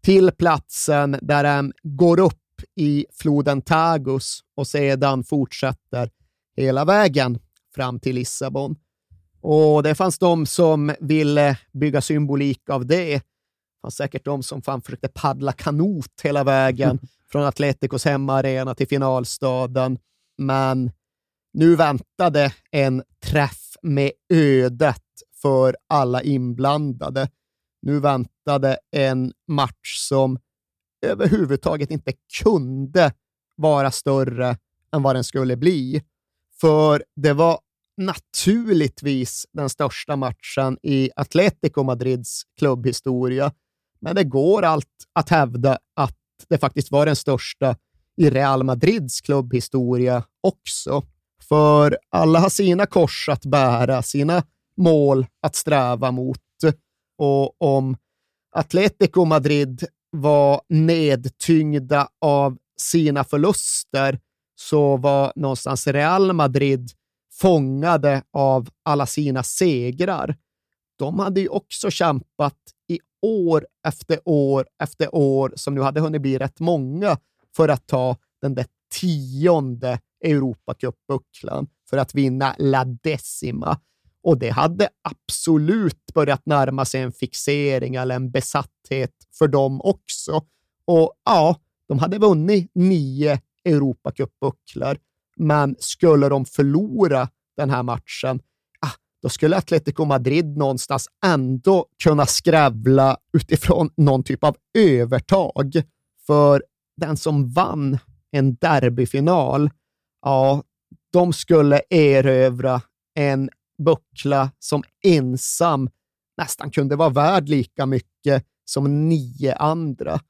till platsen där den går upp i floden Tagus och sedan fortsätter hela vägen fram till Lissabon. Och det fanns de som ville bygga symbolik av det. Det fanns säkert de som fan försökte paddla kanot hela vägen från Atleticos hemmaarena till finalstaden. Men nu väntade en träff med ödet för alla inblandade. Nu väntade en match som överhuvudtaget inte kunde vara större än vad den skulle bli. För det var naturligtvis den största matchen i Atletico Madrids klubbhistoria. Men det går allt att hävda att det faktiskt var den största i Real Madrids klubbhistoria också. För alla har sina kors att bära, sina mål att sträva mot. Och om Atletico Madrid var nedtyngda av sina förluster så var någonstans Real Madrid fångade av alla sina segrar. de hade ju också kämpat i år efter år efter år, som nu hade hunnit bli rätt många, för att ta den där tionde Europacupbucklan, för att vinna La Decima. Och det hade absolut börjat närma sig en fixering eller en besatthet för dem också. Och ja, de hade vunnit nio Europacupbucklor, men skulle de förlora den här matchen, då skulle Atletico Madrid någonstans ändå kunna skrävla utifrån någon typ av övertag. För den som vann en derbyfinal, ja, de skulle erövra en buckla som ensam nästan kunde vara värd lika mycket som nio andra.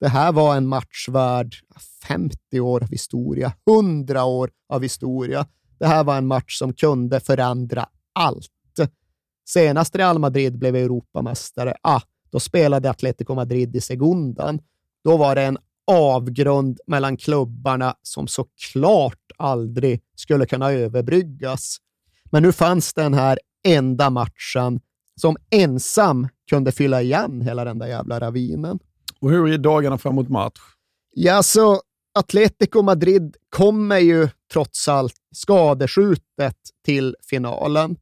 Det här var en match värd 50 år av historia, 100 år av historia. Det här var en match som kunde förändra allt. Senast Real Madrid blev Europamästare, ah, då spelade Atletico Madrid i segundan. Då var det en avgrund mellan klubbarna som såklart aldrig skulle kunna överbryggas. Men nu fanns den här enda matchen som ensam kunde fylla igen hela den där jävla ravinen. Och hur är dagarna framåt match? Ja, så Atletico Madrid kommer ju trots allt skadeskjutet till finalen.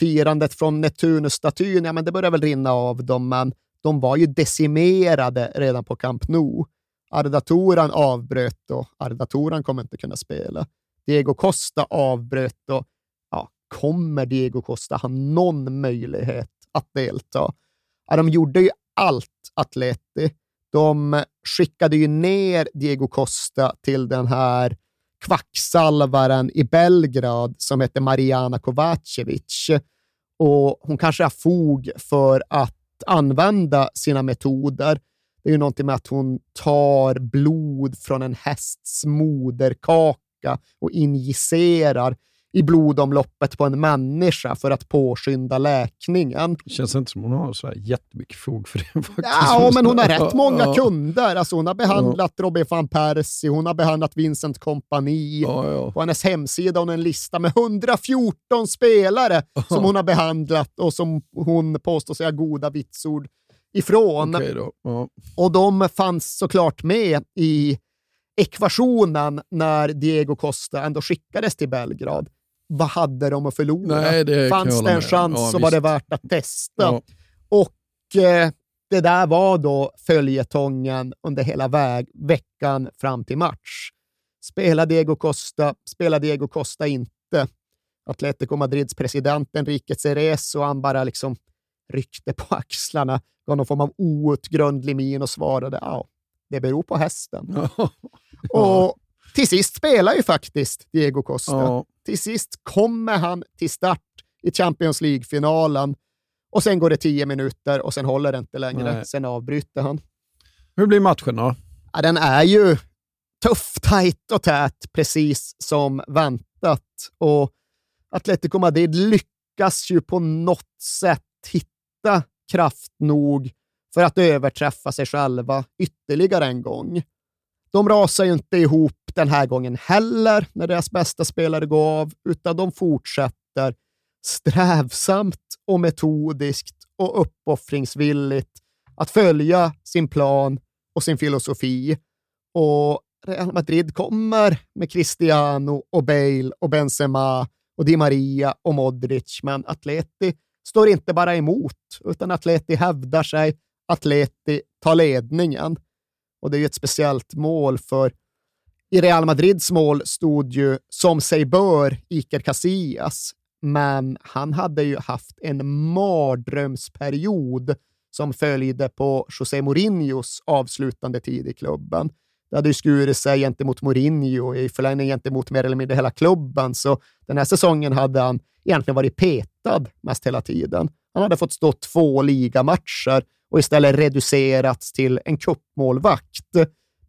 Firandet från Neptunus-statyn, ja, men det börjar väl rinna av dem, men de var ju decimerade redan på Camp Nou. Ardatoran avbröt och ardatoran kommer inte kunna spela. Diego Costa avbröt och ja, kommer Diego Costa ha någon möjlighet att delta? Ja, de gjorde ju allt, Atleti. De skickade ju ner Diego Costa till den här kvacksalvaren i Belgrad som heter Mariana Kovacevic. Och hon kanske har fog för att använda sina metoder. Det är ju någonting med att hon tar blod från en hästs moderkaka och injicerar i blodomloppet på en människa för att påskynda läkningen. Det känns inte som hon har så jättemycket fog för det. Faktiskt. Ja, men hon har rätt många ja. kunder. Alltså, hon har behandlat ja. Robin van Persie, hon har behandlat Vincent Kompani. Ja. På hennes hemsida har hon en lista med 114 spelare som hon har behandlat och som hon påstår sig ha goda vitsord ifrån. Okay och de fanns såklart med i ekvationen när Diego Costa ändå skickades till Belgrad vad hade de att förlora? Nej, det Fanns det en chans ja, så visst. var det värt att testa. Ja. Och eh, det där var då följetongen under hela väg, veckan fram till match. Spelar Diego Costa, spelar Diego Costa inte. Atletico Madrids president Enrique Cerezo, han bara liksom ryckte på axlarna, gav någon form av outgrundlig min och svarade ja, det beror på hästen. Och till sist spelar ju faktiskt Diego Costa. Ja. Till sist kommer han till start i Champions League-finalen och sen går det tio minuter och sen håller det inte längre. Nej. Sen avbryter han. Hur blir matchen då? Ja, den är ju tuff, tajt och tät, precis som väntat. Och Atletico Madrid lyckas ju på något sätt hitta kraft nog för att överträffa sig själva ytterligare en gång. De rasar ju inte ihop den här gången heller när deras bästa spelare går av, utan de fortsätter strävsamt och metodiskt och uppoffringsvilligt att följa sin plan och sin filosofi. Och Real Madrid kommer med Cristiano och Bale och Benzema och Di Maria och Modric, men Atleti står inte bara emot, utan Atleti hävdar sig, Atleti tar ledningen. Och det är ju ett speciellt mål för i Real Madrids mål stod ju som sig bör Iker Casillas, men han hade ju haft en mardrömsperiod som följde på José Mourinhos avslutande tid i klubben. Det hade ju skurit sig gentemot Mourinho, i förlängning gentemot mer eller mindre hela klubben, så den här säsongen hade han egentligen varit petad mest hela tiden. Han hade fått stå två ligamatcher och istället reducerats till en kuppmålvakt.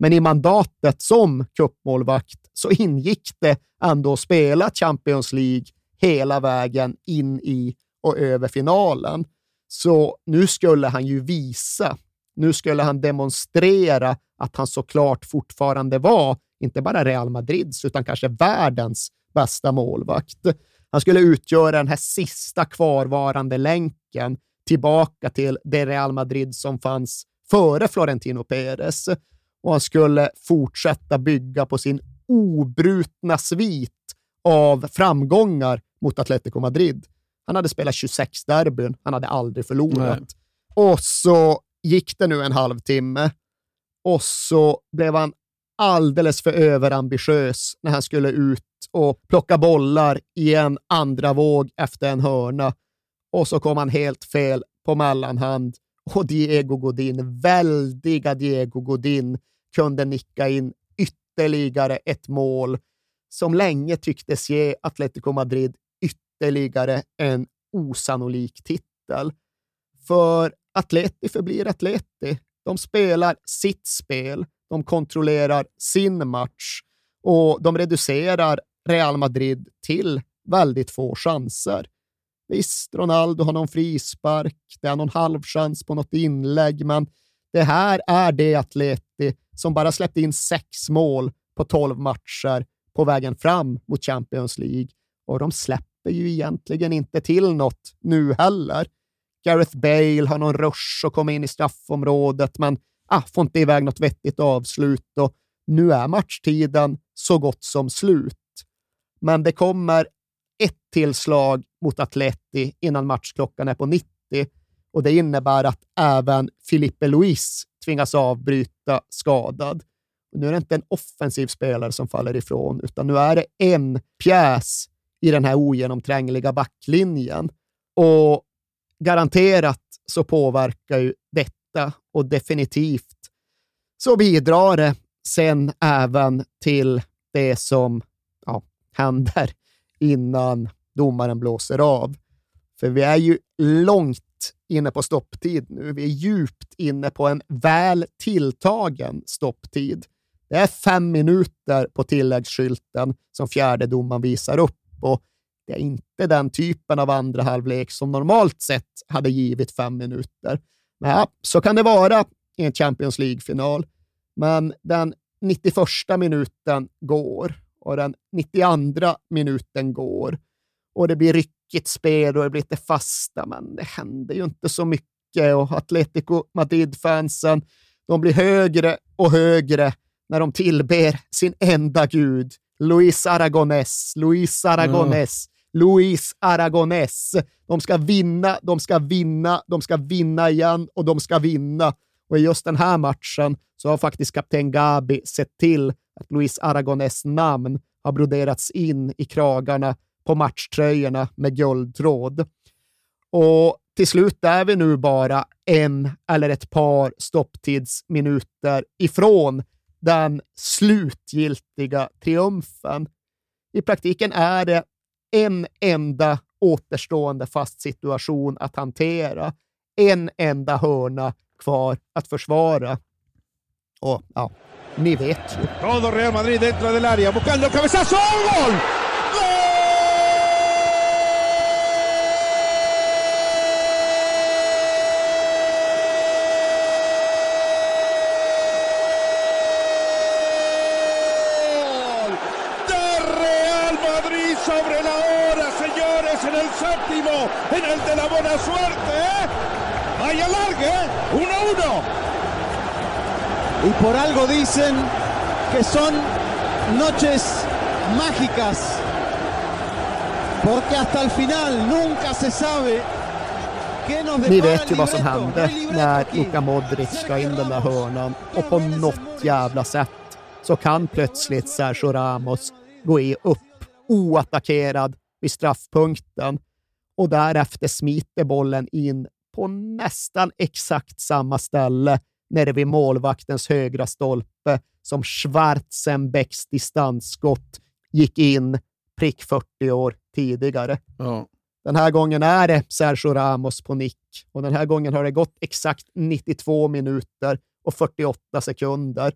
Men i mandatet som kuppmålvakt så ingick det ändå att spela Champions League hela vägen in i och över finalen. Så nu skulle han ju visa, nu skulle han demonstrera att han såklart fortfarande var, inte bara Real Madrids, utan kanske världens bästa målvakt. Han skulle utgöra den här sista kvarvarande länken tillbaka till det Real Madrid som fanns före Florentino Pérez. Och han skulle fortsätta bygga på sin obrutna svit av framgångar mot Atletico Madrid. Han hade spelat 26 derbyn, han hade aldrig förlorat. Nej. Och så gick det nu en halvtimme och så blev han alldeles för överambitiös när han skulle ut och plocka bollar i en andra våg efter en hörna. Och så kom han helt fel på mellanhand och Diego Godin, väldiga Diego Godin, kunde nicka in ytterligare ett mål som länge tycktes ge Atletico Madrid ytterligare en osannolik titel. För Atleti förblir Atleti. De spelar sitt spel, de kontrollerar sin match och de reducerar Real Madrid till väldigt få chanser. Visst, Ronaldo har någon frispark, det är någon halvchans på något inlägg, men det här är det Atleti som bara släppte in sex mål på tolv matcher på vägen fram mot Champions League. Och de släpper ju egentligen inte till något nu heller. Gareth Bale har någon rush och kommer in i straffområdet, men ah, får inte iväg något vettigt avslut och nu är matchtiden så gott som slut. Men det kommer ett tillslag mot Atleti innan matchklockan är på 90 och det innebär att även Filipe Luis tvingas avbryta skadad. Nu är det inte en offensiv spelare som faller ifrån, utan nu är det en pjäs i den här ogenomträngliga backlinjen. Och garanterat så påverkar ju detta och definitivt så bidrar det sen även till det som ja, händer innan domaren blåser av. För vi är ju långt inne på stopptid nu. Vi är djupt inne på en väl tilltagen stopptid. Det är fem minuter på tilläggsskylten som fjärde domaren visar upp och det är inte den typen av andra halvlek som normalt sett hade givit fem minuter. Men ja, så kan det vara i en Champions League-final. Men den 91 minuten går och den 92 minuten går och det blir ryckigt spel och det blir lite fasta, men det händer ju inte så mycket och Atletico Madrid-fansen, de blir högre och högre när de tillber sin enda gud, Luis Aragonés, Luis Aragonés, mm. Luis Aragonés. De ska vinna, de ska vinna, de ska vinna igen och de ska vinna. Och i just den här matchen så har faktiskt kapten Gabi sett till att Luis Aragones namn har broderats in i kragarna på matchtröjorna med guldtråd. Och till slut är vi nu bara en eller ett par stopptidsminuter ifrån den slutgiltiga triumfen. I praktiken är det en enda återstående fast situation att hantera. En enda hörna kvar att försvara. Och ja, ni vet ju. Real Madrid dentro del área, buscando cabezazo, ¡gol! sobre la hora, señores, en el séptimo, en el de la buena suerte, ¿eh? Hay alargue, ¿eh? 1-1. Y por algo dicen que son noches mágicas, porque hasta el final nunca se sabe Ni vet ju vad som hände när Luka Modric ska in den där hörnan och på något jävla sätt så kan plötsligt Sergio Ramos gå i upp oattackerad vid straffpunkten och därefter smiter bollen in på nästan exakt samma ställe nere vid målvaktens högra stolpe som Schwarzenbecks distansskott gick in prick 40 år tidigare. Ja. Den här gången är det Sergio Ramos på nick och den här gången har det gått exakt 92 minuter och 48 sekunder.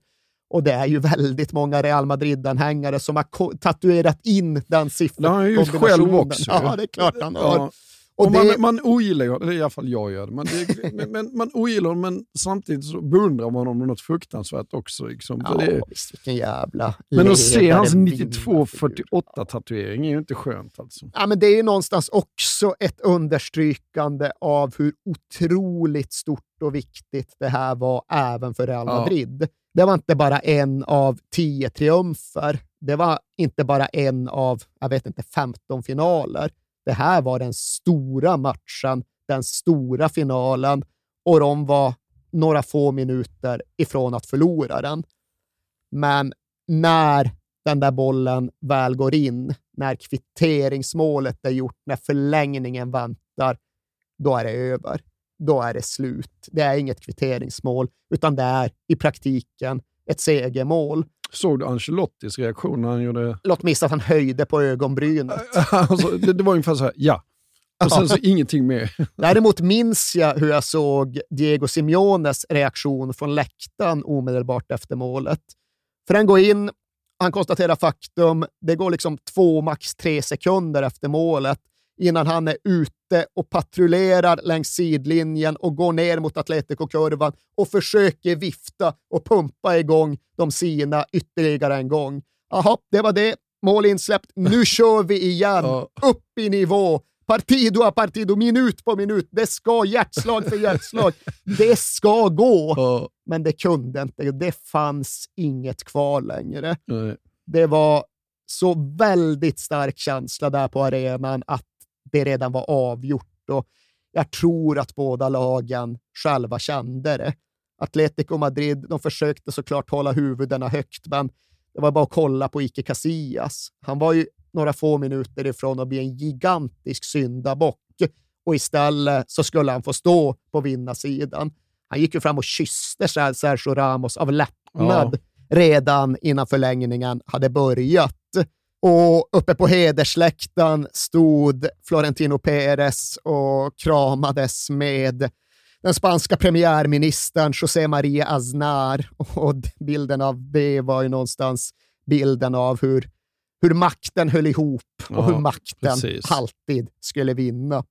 Och det är ju väldigt många Real Madrid-anhängare som har tatuerat in den siffran. Det har han ju gjort själv också. Ja, det är klart han har. Ja. Och Och man, det- man ogillar ju, eller i alla fall jag gör det, men, det, men, men man ogillar honom men samtidigt så beundrar man honom något fruktansvärt också. Liksom, Ja, det, visst, vilken jävla men att se hans vinnarfigur. 92-48-tatuering är ju inte skönt alltså. Ja, men det är ju någonstans också ett understrykande av hur otroligt stort och viktigt det här var även för Real Ja. Madrid. Det var inte bara en av tio triumfer. Det var inte bara en av, jag vet inte, 15 finaler. Det här var den stora matchen, den stora finalen och de var några få minuter ifrån att förlora den. Men när den där bollen väl går in, när kvitteringsmålet är gjort, när förlängningen väntar, då är det över. Då är det slut. Det är inget kvitteringsmål, utan det är i praktiken ett segermål. Såg du Ancelottis reaktion när han gjorde... Låt missa att han höjde på ögonbrynet. alltså, det, det var ungefär så här, ja. Och sen så ingenting mer. Däremot minns jag hur jag såg Diego Simeones reaktion från läktaren omedelbart efter målet. För den går in, han konstaterar faktum, det går liksom två, max tre sekunder efter målet innan han är ute och patrullerar längs sidlinjen och går ner mot Atletico-kurvan och försöker vifta och pumpa igång de sina ytterligare en gång. Jaha, det var det. Mål insläppt. Nu kör vi igen. Upp i nivå. Partido a partido, minut på minut. Det ska hjärtslag för hjärtslag. Det ska gå. Men det kunde inte. Det fanns inget kvar längre. Det var så väldigt stark känsla där på arenan att det redan var avgjort. Och jag tror att båda lagen själva kände det. Atletico Madrid, de försökte såklart hålla huvudena högt, men det var bara att kolla på Ike Casillas. Han var ju några få minuter ifrån att bli en gigantisk syndabock och istället så skulle han få stå på vinnarsidan. Han gick ju fram och kysste Sergio Ramos av lättnad redan innan förlängningen hade börjat. Och uppe på hedersläktaren stod Florentino Pérez och kramades med den spanska premiärministern José María Aznar. Och bilden av det var ju någonstans bilden av hur, hur makten höll ihop och Ja, hur makten precis. alltid skulle vinna.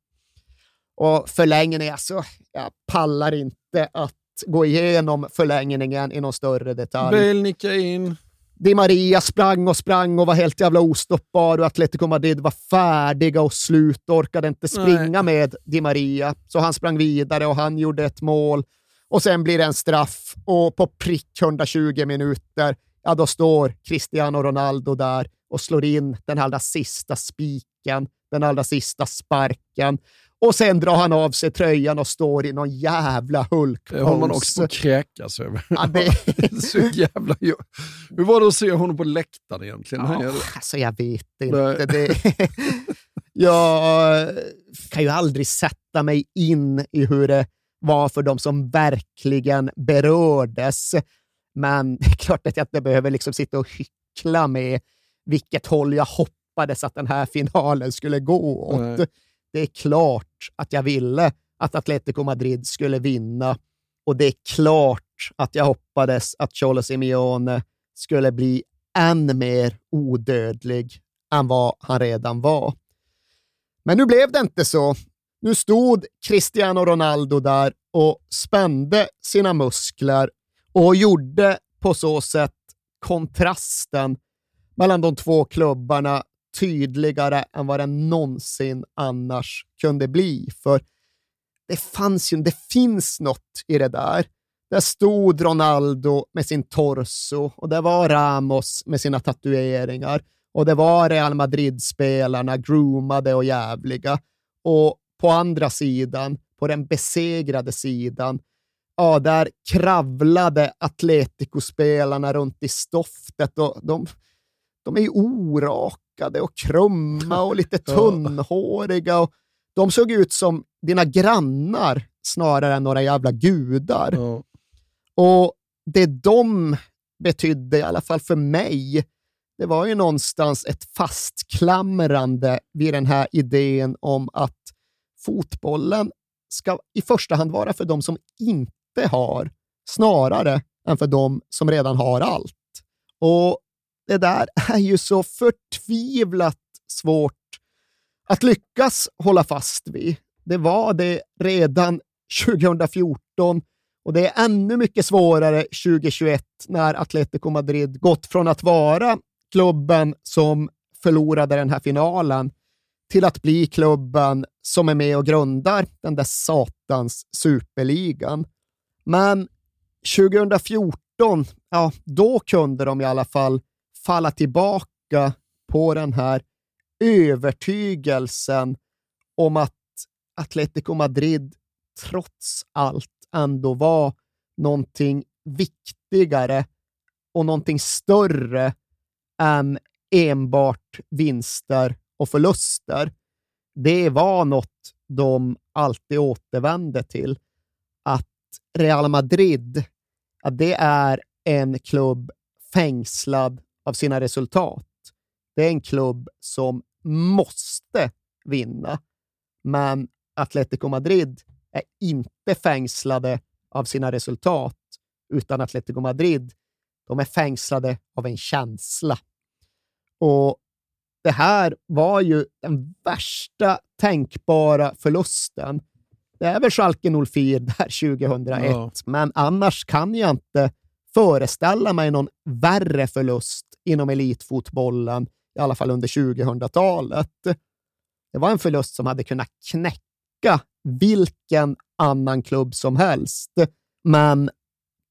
Och förlängningen, alltså, jag pallar inte att gå igenom förlängningen i någon större detalj. Bale nickade in. Di Maria sprang och sprang och var helt jävla ostoppbar och Atletico Madrid var färdiga och slut och orkade inte springa med Di Maria. Så han sprang vidare och han gjorde ett mål. Och sen blir det en straff och på prick 120 minuter, ja då står Cristiano Ronaldo där och slår in den allra sista spiken, den allra sista sparken. Och sen drar han av sig tröjan och står i någon jävla hulk Det håller man också på att kräkas över. Ja, det- så jävla Hur var det att se honom på läktaren egentligen? Ja, alltså jag vet inte. Det, jag kan ju aldrig sätta mig in i hur det var för de som verkligen berördes. Men det är klart att jag inte behöver liksom sitta och hyckla med vilket håll jag hoppades att den här finalen skulle gå åt. Nej. Det är klart att jag ville att Atletico Madrid skulle vinna och det är klart att jag hoppades att Cholo Simeone skulle bli än mer odödlig än vad han redan var. Men nu blev det inte så. Nu stod Cristiano Ronaldo där och spände sina muskler och gjorde på så sätt kontrasten mellan de två klubbarna tydligare än vad den någonsin annars kunde bli. För det fanns ju, det finns något i det där. Där stod Ronaldo med sin torso och det var Ramos med sina tatueringar och det var Real Madrid-spelarna groomade och jävliga. Och på andra sidan, på den besegrade sidan, ja, där kravlade Atletico-spelarna runt i stoftet och de, de är ju orakade och krumma och lite tunnhåriga. Och de såg ut som dina grannar snarare än några jävla gudar. Ja. Och det de betydde, i alla fall för mig, det var ju någonstans ett fastklamrande vid den här idén om att fotbollen ska i första hand vara för de som inte har, snarare än för de som redan har allt. Och det där är ju så förtvivlat svårt att lyckas hålla fast vid. Det var det redan 2014 och det är ännu mycket svårare 2021 när Atletico Madrid gått från att vara klubben som förlorade den här finalen till att bli klubben som är med och grundar den där satans superligan. Men 2014, ja, då kunde de i alla fall falla tillbaka på den här övertygelsen om att Atletico Madrid trots allt ändå var någonting viktigare och någonting större än enbart vinster och förluster. Det var något de alltid återvände till. Att Real Madrid, att det är en klubb fängslad av sina resultat. Det är en klubb som måste vinna, men Atletico Madrid är inte fängslade av sina resultat, utan Atletico Madrid de är fängslade av en känsla. Och det här var ju den värsta tänkbara förlusten. Det är väl Schalke 04 där 2001, ja. men annars kan jag inte föreställa mig någon värre förlust inom elitfotbollen, i alla fall under 2000-talet. Det var en förlust som hade kunnat knäcka vilken annan klubb som helst. Men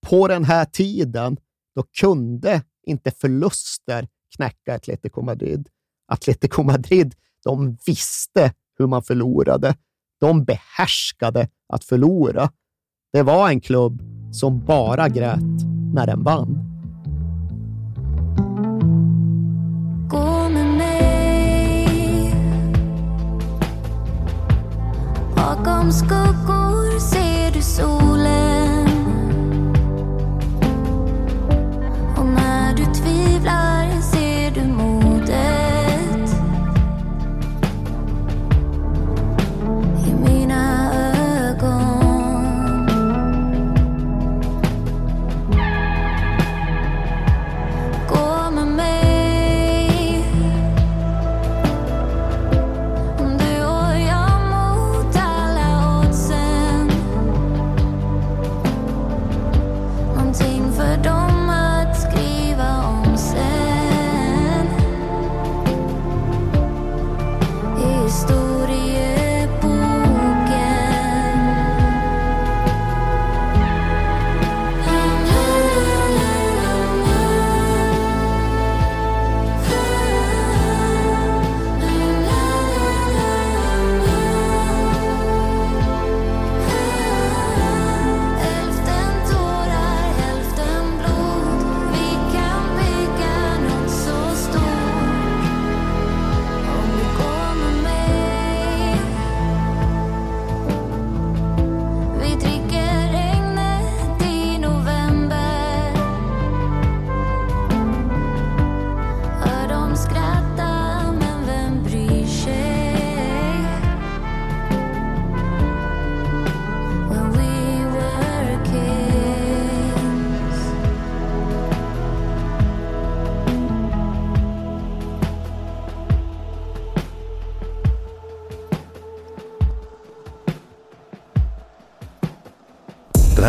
på den här tiden, då kunde inte förluster knäcka Atletico Madrid. Atletico Madrid, de visste hur man förlorade. De behärskade att förlora. Det var en klubb som bara grät när den vann. Gå med mig Bakom skuggor ser du solen